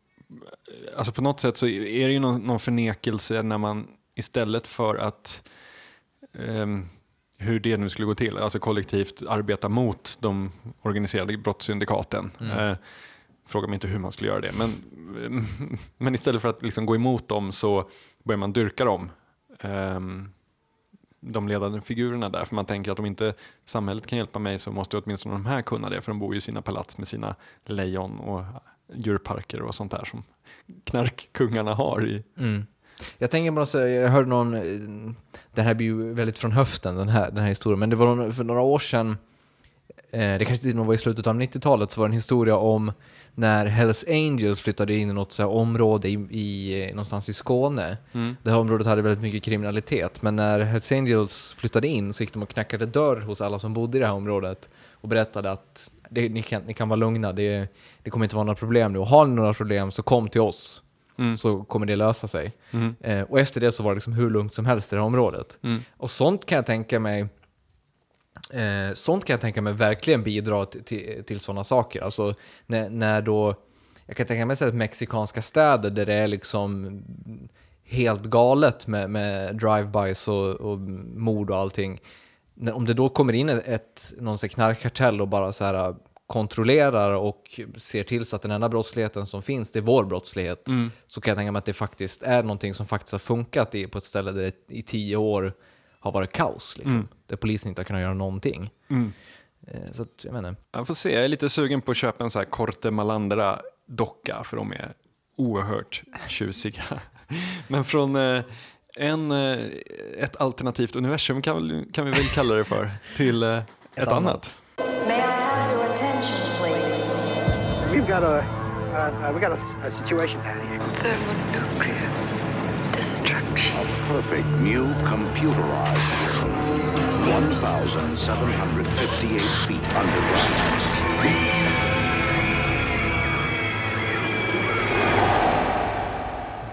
Alltså på något sätt så är det ju någon, någon förnekelse när man istället för att ehm, hur det nu skulle gå till, alltså kollektivt arbeta mot de organiserade brottssyndikaten. Mm. Eh, fråga mig inte hur man skulle göra det, men, men istället för att liksom gå emot dem så börjar man dyrka dem. ehm, de ledande figurerna där, för man tänker att om inte samhället kan hjälpa mig så måste åtminstone de här kunna det, för de bor ju i sina palats med sina lejon och djurparker och sånt där som knarkkungarna har i. Mm. Jag tänker bara säga, jag hörde någon, eh, det här blir ju väldigt från höften den här, den här historien, men det var någon, för några år sedan, eh, det kanske till och med var i slutet av 90-talet, så var det en historia om när Hells Angels flyttade in i något så område i, i, någonstans i Skåne. Det här området hade väldigt mycket kriminalitet, men när Hells Angels flyttade in så gick de och knackade dörr hos alla som bodde i det här området och berättade att det, ni, kan, ni kan vara lugna, det, det kommer inte vara några problem nu. Och har ni några problem så kom till oss, Mm. så kommer det lösa sig. Mm. Eh, och efter det så var det liksom hur lugnt som helst i det här området. Mm. Och sånt kan jag tänka mig eh, Sånt kan jag tänka mig verkligen bidra till, sådana saker. Alltså när, när då Jag kan tänka mig här mexikanska städer där det är liksom helt galet med, med drive-bys och, och mord och allting. Om det då kommer in ett, någon knarkkartell och bara så här kontrollerar och ser till så att den enda brottsligheten som finns, det är vår brottslighet Mm. så kan jag tänka mig att det faktiskt är någonting som faktiskt har funkat i, på ett ställe där det i tio år har varit kaos. Liksom, Mm. Där polisen inte har kunnat göra någonting. Mm. Eh, så att, jag menar. Jag får se, jag är lite sugen på att köpa en så här Korte Malandra-docka för de är oerhört tjusiga. Men från eh, en, eh, ett alternativt universum kan, kan vi väl kalla det för, till eh, ett, annat. annat. May I have your attention, please? We've got a, perfect new computerized world. 1,758 feet underground.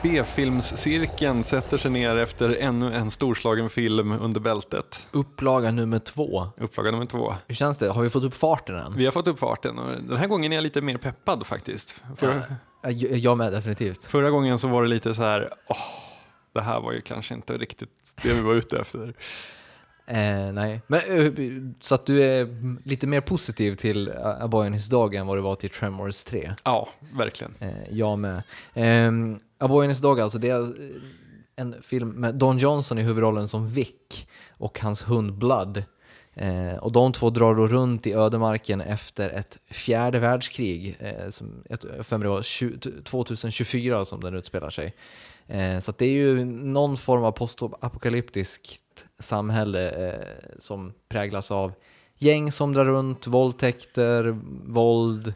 B-filmscirkeln sätter sig ner efter ännu en storslagen film under bältet. Upplaga nummer två. Upplaga nummer två. Hur känns det? Har vi fått upp farten än? Vi har fått upp farten den här gången är jag lite mer peppad faktiskt. Förra, Ja, Jag jag med definitivt. förra gången så var det lite så här, åh, det här var ju kanske inte riktigt det vi var ute efter. Eh, nej, men eh, så att du är lite mer positiv till A Boy and His Dog än vad du var till Tremors 3? Ja, verkligen. Eh, jag med. Eh, A Boy and His Dog alltså, det är eh, en film med Don Johnson i huvudrollen som Vic och hans hund Blood. Eh, och de två drar då runt i ödemarken efter ett fjärde världskrig, eh, som jag för mig det var 20, 2024 som den utspelar sig. Eh, så det är ju någon form av postapokalyptiskt samhälle eh, som präglas av gäng som drar runt, våldtäkter, våld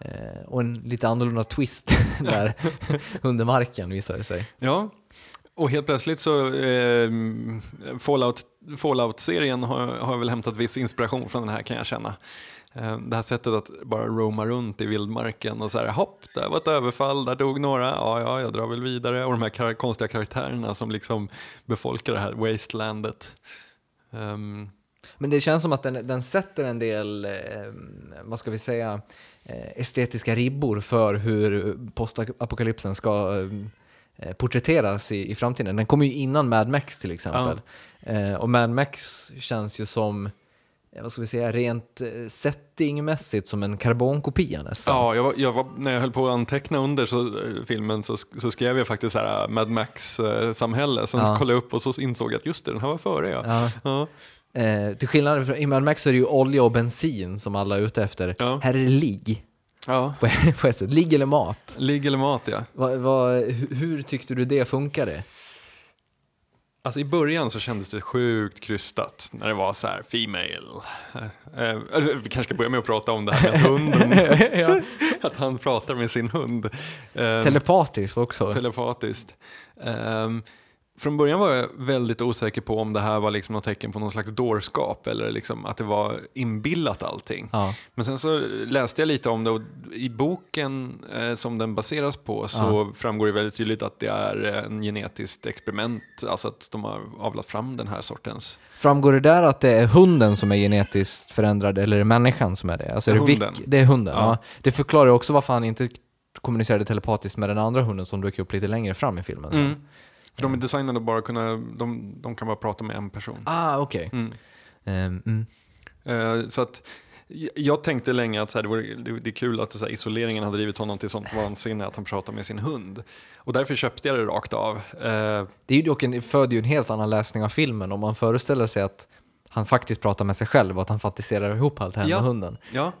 eh, och en lite annorlunda twist där under marken visar det sig. Ja, och helt plötsligt så eh, Fallout, Fallout-serien har, har väl hämtat viss inspiration från den här kan jag känna. Eh, det här sättet att bara roama runt i vildmarken och så här, hopp, där var ett överfall, där dog några, ja, ja, jag drar väl vidare. Och de här kar- konstiga karaktärerna som liksom befolkar det här wastelandet. Ehm, Men det känns som att den, den sätter en del, eh, vad ska vi säga, eh, estetiska ribbor för hur postapokalypsen ska eh, porträtteras i, i framtiden. Den kommer ju innan Mad Max till exempel. Eh, och Mad Max känns ju som, eh, vad ska vi säga, rent eh, settingmässigt som en karbonkopia nästan. Ja, jag var, jag var, när jag höll på att anteckna under så, eh, filmen så, så skrev jag faktiskt så här, Mad Max-samhälle. Sen Ja. kollade jag upp och så insåg jag att just det, den här var före. Ja. Ja. Ja. Eh, till skillnad från i Mad Max så är det ju olja och bensin som alla är ute efter. Ja. Här är det ligg, Ja. på, på. Ligg eller mat. Ligg eller mat, ja. Va, va, hur tyckte du det funkade? Alltså i början så kändes det sjukt krystat när det var så här female. Eh, eh, vi kanske ska börja med att prata om det här med att hunden, att han pratar med sin hund. Eh, Telepatiskt också. telepatiskt. Ehm, från början var jag väldigt osäker på om det här var liksom något tecken på någon slags dårskap eller liksom att det var inbillat allting. Ja. Men sen så läste jag lite om det och i boken eh, som den baseras på så framgår det väldigt tydligt att det är en genetiskt experiment, alltså att de har avlat fram den här sortens. Framgår det där att det är hunden som är genetiskt förändrad eller är det människan som är det? Alltså är det, Hunden. Det är hunden, ja. Ja. Det förklarar också varför han inte kommunicerade telepatiskt med den andra hunden som dök upp lite längre fram i filmen. sen. För de är designade att bara kunna, de, de kan bara prata med en person. Ah, okej. Mm. Ehm, mm. Eh, så att jag tänkte länge att så här, det, vore, det, det är kul att så här, isoleringen har drivit honom till sånt vansinne att han pratar med sin hund. Och därför köpte jag det rakt av. Eh, Det är ju dock en, föder ju en helt annan läsning av filmen om man föreställer sig att han faktiskt pratar med sig själv och att han fantiserar ihop allt det här Ja. med hunden. Ja,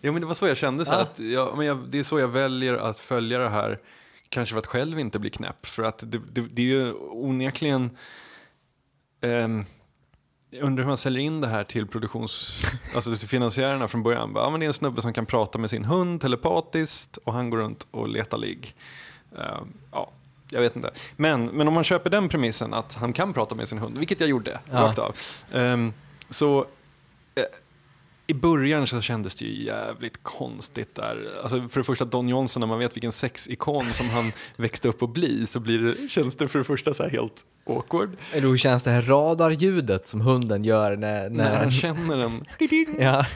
ja men det var så jag kände. Så Ja. att jag, men jag, det är så jag väljer att följa det här. Kanske för att själv inte bli knäpp. För att det, det, det är ju onekligen... ehm, jag undrar hur man säljer in det här till produktions... alltså till finansiärerna från början. Ja, men det är en snubbe som kan prata med sin hund telepatiskt och han går runt och letar ligg. Ehm, ja, jag vet inte. Men, men om man köper den premissen att han kan prata med sin hund, vilket jag gjorde Ja. rakt av. ehm, så eh, i början så kändes det ju jävligt konstigt där. Alltså för det första Don Johnson, när man vet vilken sexikon som han växte upp att bli så blir det, känns det för det första så här helt awkward. Eller hur känns det här radarljudet som hunden gör när... när... När han känner den. ja.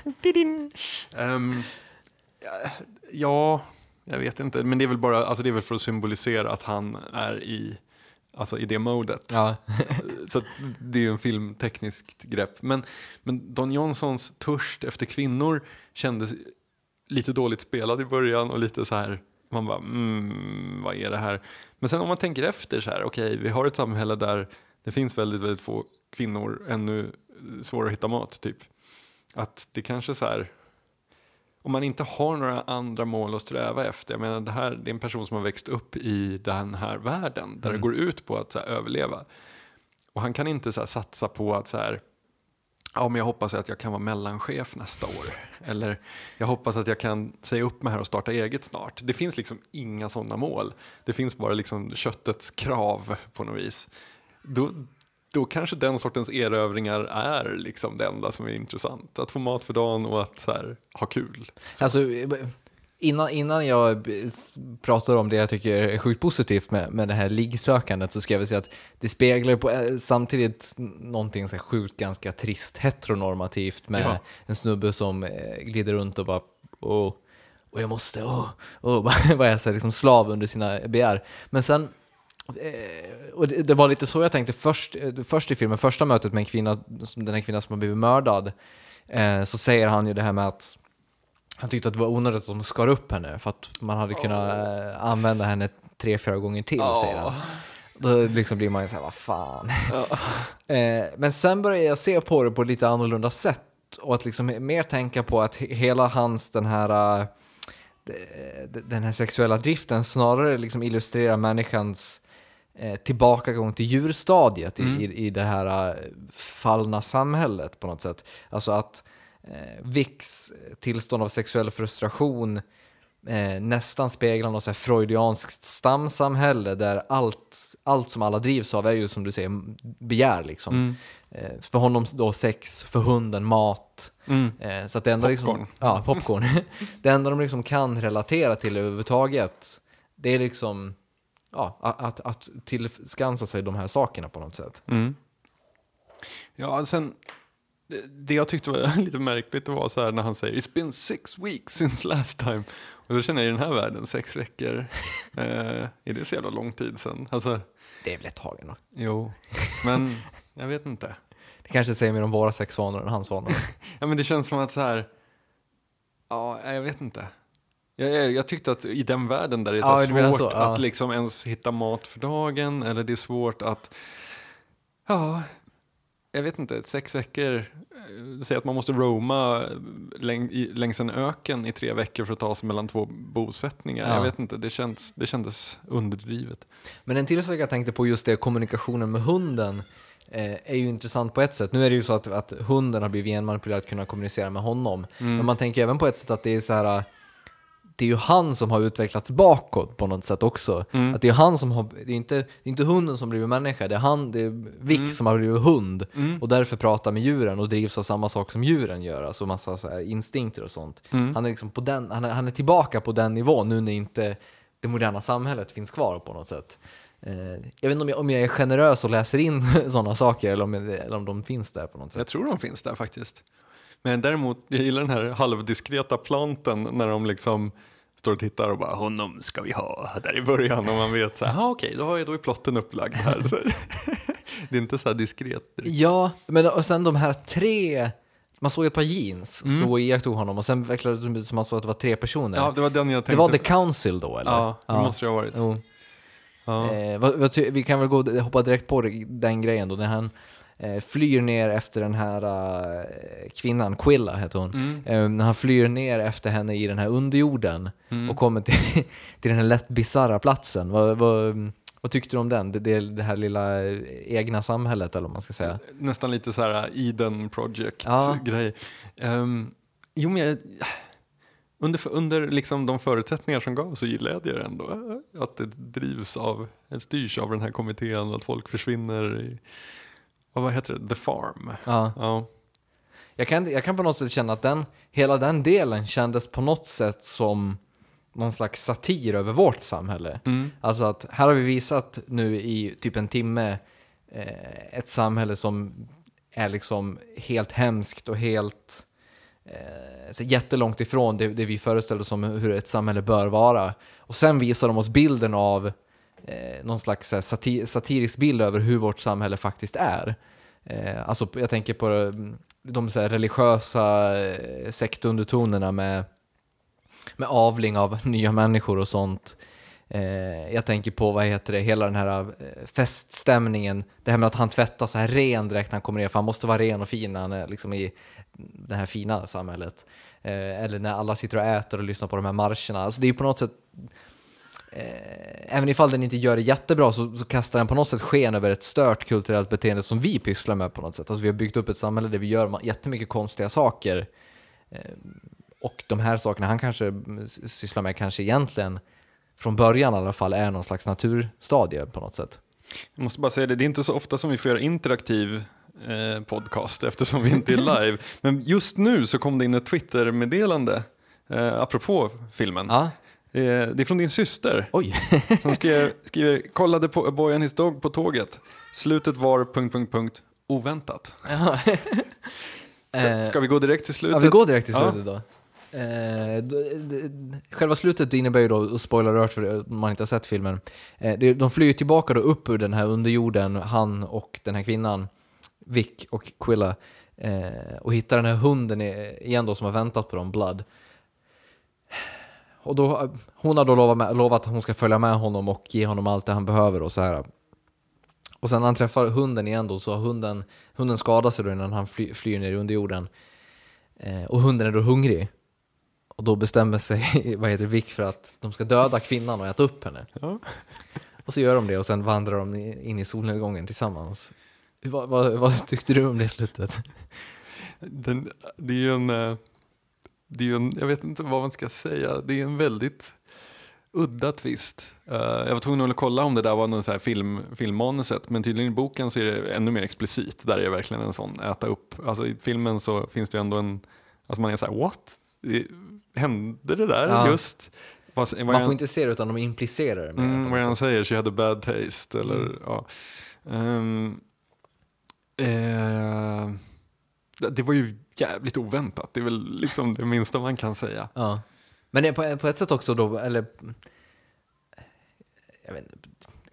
Ja, ja, jag vet inte. Men det är väl bara, alltså det är väl för att symbolisera att han är i, alltså i det modet. ja. Så det är ju en filmtekniskt grepp. Men, men Don Johnsons törst efter kvinnor kändes lite dåligt spelad i början och lite så här, man bara, mm, vad är det här? Men sen om man tänker efter så här, okej, vi har ett samhälle där det finns väldigt, väldigt få kvinnor, ännu svårare att hitta mat typ. att det kanske så här, om man inte har några andra mål att sträva efter, jag menar det här det är en person som har växt upp i den här världen där det går ut på att så här, överleva. Och han kan inte så här, satsa på att så här, ja men jag hoppas att jag kan vara mellanchef nästa år. Eller jag hoppas att jag kan säga upp mig här och starta eget snart. Det finns liksom inga sådana mål. Det finns bara liksom köttets krav på något vis. Då, då kanske den sortens erövringar är liksom det enda som är intressant. Att få mat för dagen och att så här, ha kul. Alltså, innan, innan jag pratar om det jag tycker är sjukt positivt med, med det här liggsökandet så ska jag väl säga att det speglar på, eh, samtidigt någonting så sjukt ganska trist heteronormativt med Ja. en snubbe som eh, glider runt och bara åh, och jag måste, åh, åh, bara- är så här liksom slav under sina begär. Men sen och det, det var lite så jag tänkte först, eh, först i filmen, första mötet med en kvinna, den här kvinnan som har blivit mördad, eh, så säger han ju det här med att han tyckte att det var onödigt att de skar upp henne för att man hade kunnat eh, använda henne tre, fyra gånger till, säger han. Då liksom blir man ju såhär, vad fan. eh, men sen började jag se på det på ett lite annorlunda sätt och att liksom mer tänka på att he- hela hans den här eh, de- den här sexuella driften snarare liksom illustrerar människans eh, tillbakagång till djurstadiet i, i, i det här eh, fallna samhället på något sätt. Alltså att eh, Vicks tillstånd av sexuell frustration eh, nästan speglar något så här freudianskt stamsamhälle där allt, allt som alla drivs av är ju som du säger begär liksom. Mm. Eh, för honom då sex, för hunden mat. Eh, så att det enda Popcorn. Liksom, ja, popcorn. det enda de liksom kan relatera till överhuvudtaget, det är liksom ja, att, att, tillskansa sig de här sakerna på något sätt. Mm. Ja, sen, det- jag tyckte var lite märkligt var så här när han säger It's been six weeks since last time. Och då känner jag i den här världen, sex veckor, eh, är det så jävla lång tid sen? Alltså, Det är väl ett tag ändå. jo, men jag vet inte. Det kanske säger mer om våra sexvanor än hans vanor. Ja, men det känns som att så här, ja, jag vet inte. Jag, jag, tyckte att i den världen där det är så Ja, svårt så, ja. att liksom ens hitta mat för dagen eller det är svårt att, ja, jag vet inte, sex veckor, eh, säg att man måste roama läng, i, längs en öken i tre veckor för att ta sig mellan två bosättningar. Ja. Jag vet inte, det, känns, det kändes underdrivet. Men en till sak jag tänkte på just det, kommunikationen med hunden eh, är ju intressant på ett sätt. Nu är det ju så att, att hunden har blivit genmanipulerad att kunna kommunicera med honom. Men man tänker även på ett sätt att det är så här det är ju han som har utvecklats bakåt på något sätt också. Att det är han som har, det är inte, det är inte hunden som blivit människa, det är han, det är Vic som har blivit hund och därför pratar med djuren och drivs av samma sak som djuren gör, alltså massa så instinkter och sånt. Han är liksom på den, han är, han är tillbaka på den nivån nu när inte det moderna samhället finns kvar på något sätt. Eh, jag vet inte om jag, om jag är generös och läser in sådana saker eller om, eller om de finns där på något sätt. Jag tror de finns där faktiskt. Men däremot, jag gillar den här halvdiskreta planten när de liksom står och tittar och bara honom ska vi ha där i början och man vet så här, okej, då, har jag- då är plotten upplagd här. Det är inte så här diskret. Ja, men och sen de här tre, man såg ett par jeans stå och iakttog honom och sen verkade det som att man såg att det var tre personer. Ja, det var den jag tänkte. det var The Council då eller? Ja, det måste det ha varit. Ja. Eh, vad, vad vi kan väl gå, hoppa direkt på den grejen då, när han flyr ner efter den här eh, kvinnan, Quilla heter hon. Mm. Eh, när han flyr ner efter henne i den här underjorden Mm. och kommer till, till den här lätt bisarra platsen. Vad, vad, vad tyckte du om den? Det, det, här lilla eh, egna samhället eller vad man ska säga. Nästan lite så här Eden Ja. Project-grej. Ehm, jo, men jag, under, under liksom de förutsättningar som gavs så gillade jag det ändå. eh, Att det drivs av, styrs av den här kommittén och att folk försvinner i, och vad heter det, The Farm. Ja. Ja. Jag kan, jag kan på något sätt känna att den, hela den delen kändes på något sätt som någon slags satir över vårt samhälle. Alltså att här har vi visat nu i typ en timme eh, ett samhälle som är liksom helt hemskt och helt eh, så jättelångt ifrån det, det vi föreställer oss om hur ett samhälle bör vara. Och sen visar de oss bilden av eh, någon slags eh, satir satirisk bild över hur vårt samhälle faktiskt är. Eh, alltså jag tänker på mm, de så här, religiösa eh, sektundertonerna med, med avling av nya människor och sånt. Eh, jag tänker på, vad heter det, hela den här eh, feststämningen. Det här med att han tvättar så här ren direkt när han kommer ner, för han måste vara ren och fin när han är liksom i det här fina samhället. Eh, eller när alla sitter och äter och lyssnar på de här marscherna. Alltså det är ju på något sätt Eh, även ifall den inte gör det jättebra så, så kastar den på något sätt sken över ett stört kulturellt beteende som vi pysslar med på något sätt. Alltså vi har byggt upp ett samhälle där vi gör jättemycket konstiga saker. Eh, och de här sakerna han kanske sysslar med kanske egentligen från början i alla fall är någon slags naturstadie på något sätt. Jag måste bara säga det, det är inte så ofta som vi får göra interaktiv eh, podcast eftersom vi inte är live. Men just nu så kom det in ett Twitter-meddelande eh, apropå filmen. Ja, Eh, det är från din syster oj. som skriver, skriver kollade på A Boy and His Dog på tåget. Slutet var... Punkt, punkt, punkt, oväntat. Eh, Ska vi gå direkt till slutet? Ja, vi går direkt till Ja. slutet då. Eh, själva slutet innebär ju då, och spoiler alert för om man inte har sett filmen, eh, det- de flyr tillbaka då upp ur den här underjorden, han och den här kvinnan, Vic och Quilla, eh, och hittar den här hunden igen då som har väntat på dem, Blood. Och då, hon har då lovat, med, lovat att hon ska följa med honom och ge honom allt det han behöver och så här. Och sen när han träffar hunden igen då så har hunden, hunden skadar sig då innan han fly, flyr ner i underjorden. Eh, och hunden är då hungrig. Och då bestämmer sig vad heter Vic för att de ska döda kvinnan och äta upp henne. Ja. Och så gör de det och sen vandrar de in i solnedgången tillsammans. Vad, vad, vad tyckte du om det slutet? Den, det är ju en, eh, det är en, jag vet inte vad man ska säga, det är en väldigt udda twist. Eh, jag var tvungen att kolla om det där var någon så här film, filmmanuset, men tydligen i boken så är det ännu mer explicit. Där är det verkligen en sån äta upp. Alltså i filmen så finns det ju ändå en, alltså man är så här, what? Hände det där Ja. just? Vad Man jag- får inte se det utan de implicerar det. Mm, vad han säger, she had a bad taste. Eller, Mm. ja. Ehm, eh, det- var ju jävligt oväntat. Det är väl liksom det minsta man kan säga. Ja. Men på, på ett sätt också då, eller... Jag vet inte,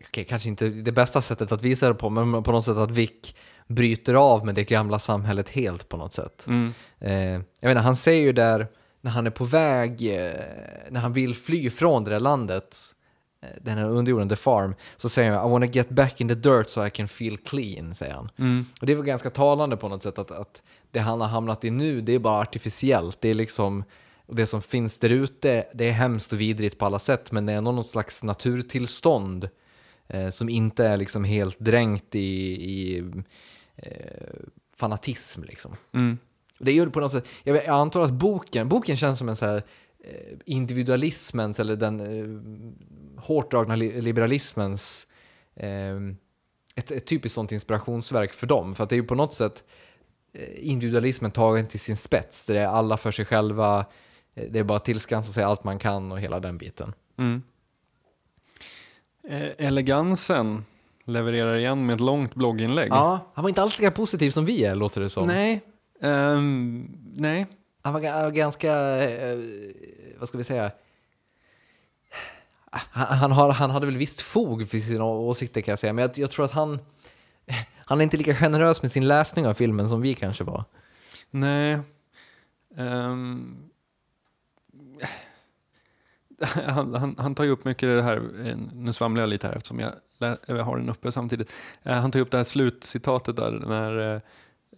okej, kanske inte det bästa sättet att visa det på, men på något sätt att Vic bryter av med det gamla samhället helt på något sätt. Mm. Eh, jag menar, han säger ju där, när han är på väg, eh, när han vill fly från det där landet, den här underjorden, the farm, så säger han I wanna get back in the dirt so I can feel clean, säger han. Mm. Och det är väl ganska talande på något sätt att, att det han har hamnat i nu, det är bara artificiellt. Det är liksom, det som finns där ute, det är hemskt och vidrigt på alla sätt, men det är ändå något slags naturtillstånd eh, som inte är liksom helt dränkt i, i eh, fanatism liksom. Mm. Det gör det på något sätt, jag, vet- jag antar att boken, boken känns som en så här eh, individualismens eller den eh, hårt dragna li- liberalismens eh, ett, ett typiskt sånt inspirationsverk för dem. För att det är ju på något sätt eh, individualismen tagen till sin spets. Det är alla för sig själva, eh, det är bara att tillskansa sig allt man kan och hela den biten. Mm. Eh, elegansen levererar igen med ett långt blogginlägg. Ja, han var inte alls lika positiv som vi är, låter det som. Nej. Ehm, nej. Han var ga- ganska, eh, vad ska vi säga, han, han, har, han hade väl visst fog för sina åsikter kan jag säga, men jag, jag tror att han, han är inte lika generös med sin läsning av filmen som vi kanske var. Nej. Um, han, han, han tar ju upp mycket det här, nu svamlar jag lite här eftersom jag, lä- jag har den uppe samtidigt. Uh, han tar upp det här slutcitatet där när eh,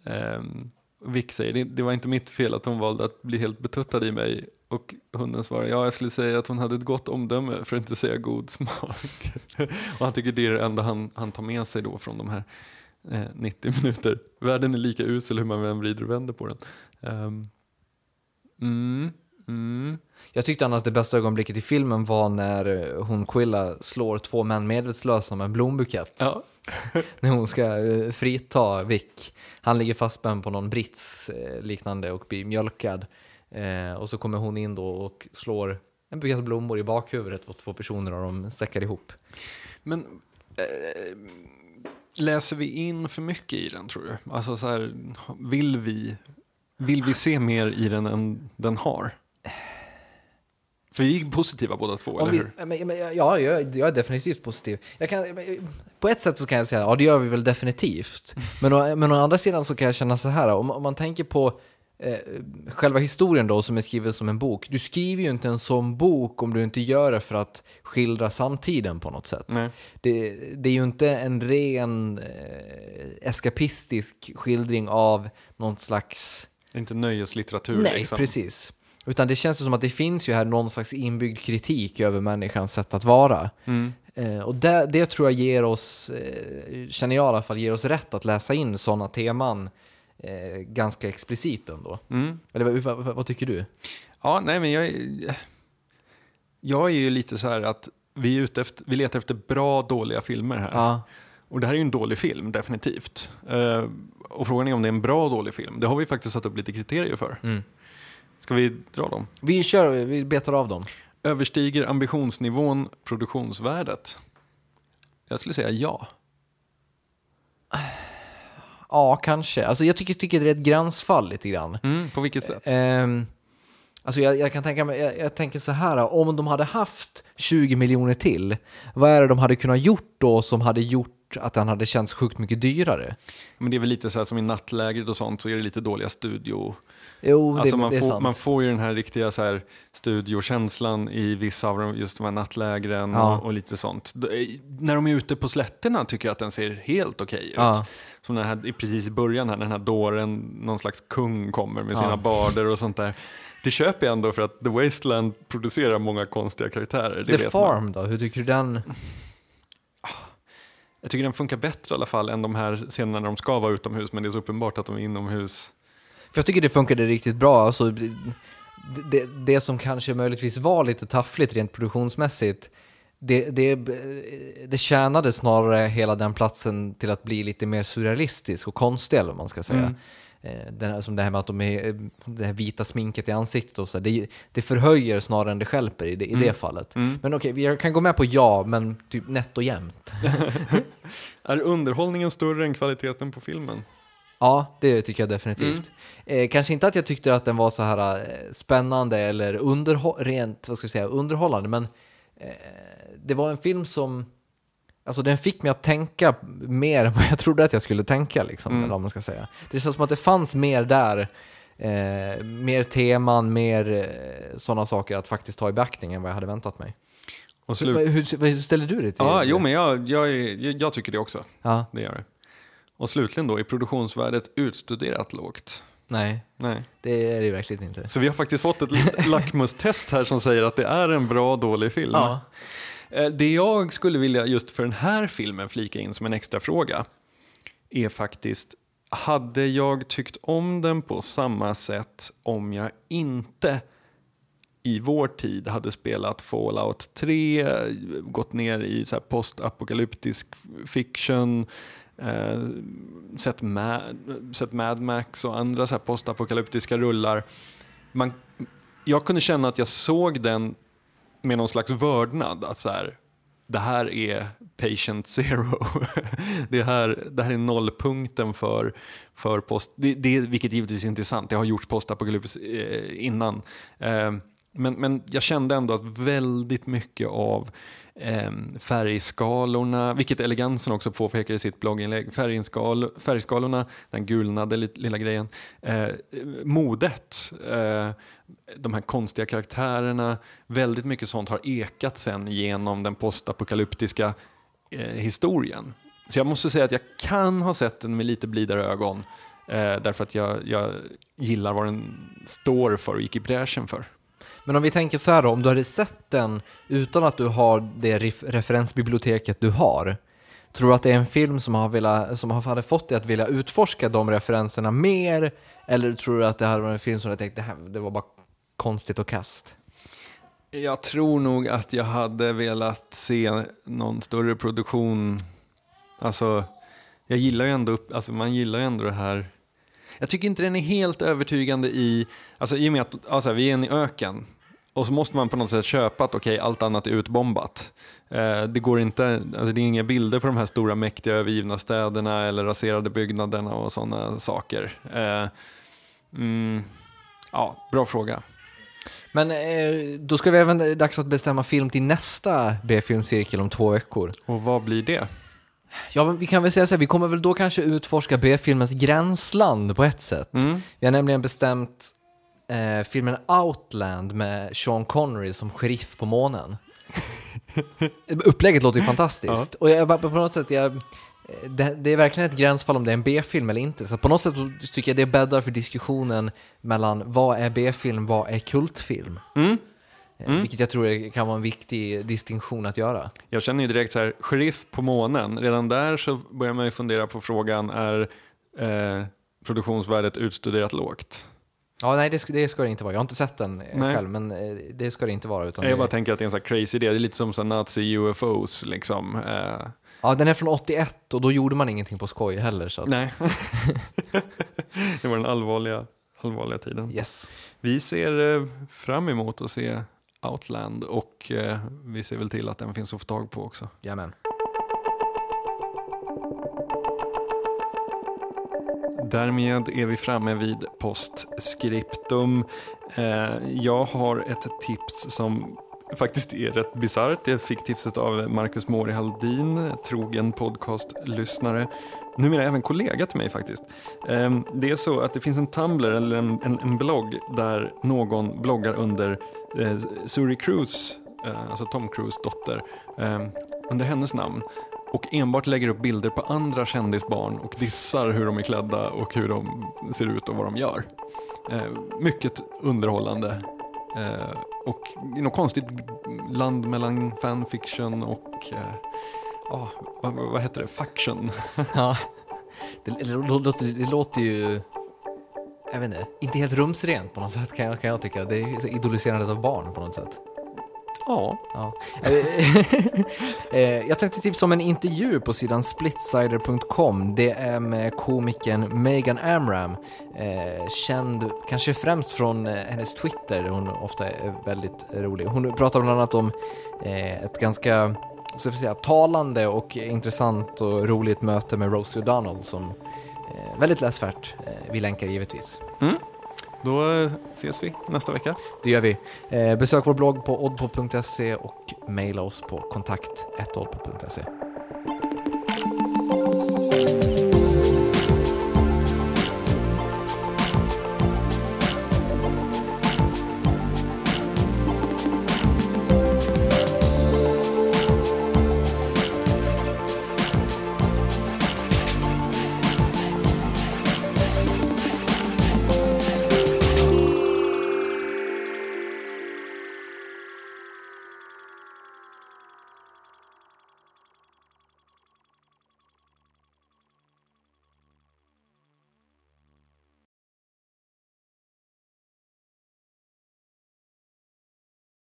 ehm, Vic säger det, det var inte mitt fel att hon valde att bli helt betuttad i mig och hunden svarar ja jag skulle säga att hon hade ett gott omdöme för att inte säga god smak. och han tycker det är det enda han, han tar med sig då från de här eh, 90 minuter. Världen är lika usel hur man än vrider och vänder på den. Ehm, mm, mm. Jag tyckte annars det bästa ögonblicket i filmen var när hon Quilla slår två män medvetslösa med en blombukett. Ja. När hon ska eh, frita Vic. Han ligger fastspänd på någon brits eh, liknande och blir mjölkad. Eh, och så kommer hon in då och slår en bukett blommor i bakhuvudet på två personer och de säckar ihop. Men eh, läser vi in för mycket i den tror du? Alltså så här, vill vi, vill vi se mer i den än den har? För vi är positiva båda två, Om eller vi, hur? ja, men, men, ja, jag, jag är definitivt positiv. Jag kan, på ett sätt så kan jag säga, ja det gör vi väl definitivt. Men, å, men å andra sidan så kan jag känna så här, om, om man tänker på eh, själva historien då som är skriven som en bok, du skriver ju inte en sån bok om du inte gör det för att skildra samtiden på något sätt. Nej. Det, det är ju inte en ren eh, eskapistisk skildring av någon slags Det är inte nöjeslitteratur. Nej, liksom. precis. Utan det känns som att det finns ju här någon slags inbyggd kritik över människans sätt att vara. Mm. Eh, och det, det tror jag ger oss, eh, känner jag i alla fall, ger oss rätt att läsa in sådana teman eh, ganska explicit ändå. Mm. Eller vad, vad, vad tycker du? Ja, nej men jag, är- jag är ju lite så här att vi, är ute efter, vi letar efter bra, dåliga filmer här. Ja, Och det här är ju en dålig film, definitivt. Eh, och frågan är om det är en bra, dålig film. Det har vi faktiskt satt upp lite kriterier för. Mm. Ska vi dra dem? vi kör, vi betar av dem. Överstiger ambitionsnivån produktionsvärdet? Jag skulle säga ja. Ja, kanske. Alltså jag tycker, tycker det är ett gränsfall lite grann. Mm, på vilket sätt? Ehm, alltså jag, jag kan tänka mig, jag, jag tänker så här, om de hade haft 20 miljoner till, vad är det de hade kunnat gjort då som hade gjort att den hade känts sjukt mycket dyrare? Men det är väl lite så här som i nattlägret och sånt så är det lite dåliga studio... Jo, Alltså det, man, det får, man får ju den här riktiga så här studiokänslan i vissa av de, just de här nattlägren Ja. och, och lite sånt. D- När de är ute på slätterna tycker jag att den ser helt okej ut. Ja. Som den här, precis i början här, när den här dåren, någon slags kung kommer med sina Ja. barder och sånt där. Det köper jag ändå för att The Wasteland producerar många konstiga karaktärer. Det The vet man. Farm då, hur tycker du den? Jag tycker den funkar bättre i alla fall än de här scenerna när de ska vara utomhus men det är så uppenbart att de är inomhus. För jag tycker det funkade riktigt bra. Alltså, det, det, som kanske möjligtvis var lite taffligt rent produktionsmässigt, det, det, det tjänade snarare hela den platsen till att bli lite mer surrealistisk och konstig, eller vad man ska säga. Mm. Eh, Den, som det här med att de är, det här vita sminket i ansiktet och så, det, det förhöjer snarare än det stjälper i det, i det fallet. Mm. Men okej, vi kan gå med på ja, men typ nätt och jämnt. Är underhållningen större än kvaliteten på filmen? Ja, det tycker jag definitivt. Eh, kanske inte att jag tyckte att den var så här eh, spännande eller underhå- rent, vad ska vi säga, underhållande, men eh, det var en film som, alltså den fick mig att tänka mer än vad jag trodde att jag skulle tänka, liksom, Mm. eller vad man ska säga. Det känns som att det fanns mer där, eh, mer teman, mer eh, sådana saker att faktiskt ta i beaktning än vad jag hade väntat mig. Och Så, slut... hur, hur, hur ställer du dig till Ja, det? jo men jag, jag, jag, jag tycker det också. Ja, Det gör det. Och slutligen då, är produktionsvärdet utstuderat lågt? nej, Nej. det är det verkligen inte. Så vi har faktiskt fått ett lackmustest här som säger att det är en bra, dålig film. Ja. Eh, Det jag skulle vilja just för den här filmen flika in som en extra fråga är faktiskt, hade jag tyckt om den på samma sätt om jag inte i vår tid hade spelat Fallout 3, gått ner i så här postapokalyptisk fiction, eh, sett, Mad, sett Mad Max och andra så här postapokalyptiska rullar. Man, jag kunde känna att jag såg den med någon slags vördnad. Att så här, det här är patient zero. det, här, det här är nollpunkten för, för post... Det, det, vilket givetvis inte är sant. Det har gjort postapokalyps eh, innan. Eh, men, men jag kände ändå att väldigt mycket av eh, Ehm, färgskalorna, vilket elegansen också påpekar i sitt blogginlägg, färgskal, färgskalorna, den gulnade lilla grejen, eh, modet, eh, de här konstiga karaktärerna, väldigt mycket sånt har ekat sen genom den postapokalyptiska eh, historien. Så jag måste säga att jag kan ha sett den med lite blidare ögon eh, därför att jag, jag gillar vad den står för och gick i bräschen för. Men om vi tänker så här då, om du hade sett den utan att du har det ref- referensbiblioteket du har, tror du att det är en film som, har velat, som hade fått dig att vilja utforska de referenserna mer? Eller tror du att det hade varit en film som du tänkte, det, här, det var bara konstigt och kast? Jag tror nog att jag hade velat se någon större produktion. Alltså, jag gillar ju ändå, alltså man gillar ju ändå det här. Jag tycker inte den är helt övertygande i, alltså i och med att alltså, vi är en i öken och så måste man på något sätt köpa att okej, allt annat är utbombat. Eh, det går inte, alltså det är inga bilder på de här stora mäktiga övergivna städerna eller raserade byggnaderna och sådana saker. Eh, mm, ja, bra fråga. Men eh, då ska vi även, dags att bestämma film till nästa B-filmcirkel om två veckor. Och vad blir det? Ja, vi kan väl säga så här, vi kommer väl då kanske utforska B-filmens gränsland på ett sätt. Mm. Vi har nämligen bestämt eh, filmen Outland med Sean Connery som sheriff på månen. Upplägget låter ju fantastiskt. Och jag, på något sätt, jag, det, det är verkligen ett gränsfall om det är en B-film eller inte. Så på något sätt tycker jag det bäddar för diskussionen mellan vad är B-film, vad är kultfilm? Mm. Eh, Vilket jag tror kan vara en viktig distinktion att göra. Jag känner ju direkt så här, sheriff på månen. Redan där så börjar man ju fundera på frågan, är eh, produktionsvärdet utstuderat lågt? Ja, nej det ska, det ska det inte vara. Jag har inte sett den eh, Nej. själv, men eh, det ska det inte vara. Utan Jag det, bara tänker att det är en sån crazy idé. Det är lite som nazi-UFOs liksom. Eh, ja, den är från 81 och då gjorde man ingenting på skoj heller. Så att, nej. det var den allvarliga, allvarliga tiden. Yes. Vi ser fram emot att se Outland och eh, vi ser väl till att den finns att få tag på också. Jajamän. Därmed är vi framme vid postscriptum. Eh, jag har ett tips som faktiskt är rätt bisarrt. Jag fick tipset av Marcus Mori Haldin, trogen podcastlyssnare. Numera även kollega till mig faktiskt. Eh, det är så att det finns en Tumblr eller en, en, en blogg där någon bloggar under eh, Suri Cruise, eh, alltså Tom Cruise dotter, eh, under hennes namn och enbart lägger upp bilder på andra kändisbarn och dissar hur de är klädda och hur de ser ut och vad de gör. Eh, mycket underhållande. Eh, och det är något konstigt land mellan fanfiction och eh, ah, vad, vad heter det? Faction. Ja. Det, det, låter, det låter ju, jag vet inte, inte helt rumsrent på något sätt kan jag, kan jag tycka. Det är idoliserandet av barn på något sätt. Ja, Ja. Eh, jag tänkte tipsa om en intervju på sidan splitsider.com. Det är med komikern Megan Amram, eh, känd kanske främst från eh, hennes Twitter, hon ofta är väldigt rolig. Hon pratar bland annat om ett ganska så att säga, talande och intressant och roligt möte med Rosie O'Donnell som eh, väldigt läsvärt. Eh, vi länkar givetvis. då eh, ses vi nästa vecka. Det gör vi. Eh, besök vår blogg på oddpod.se och mejla oss på kontakt.oddpod.se.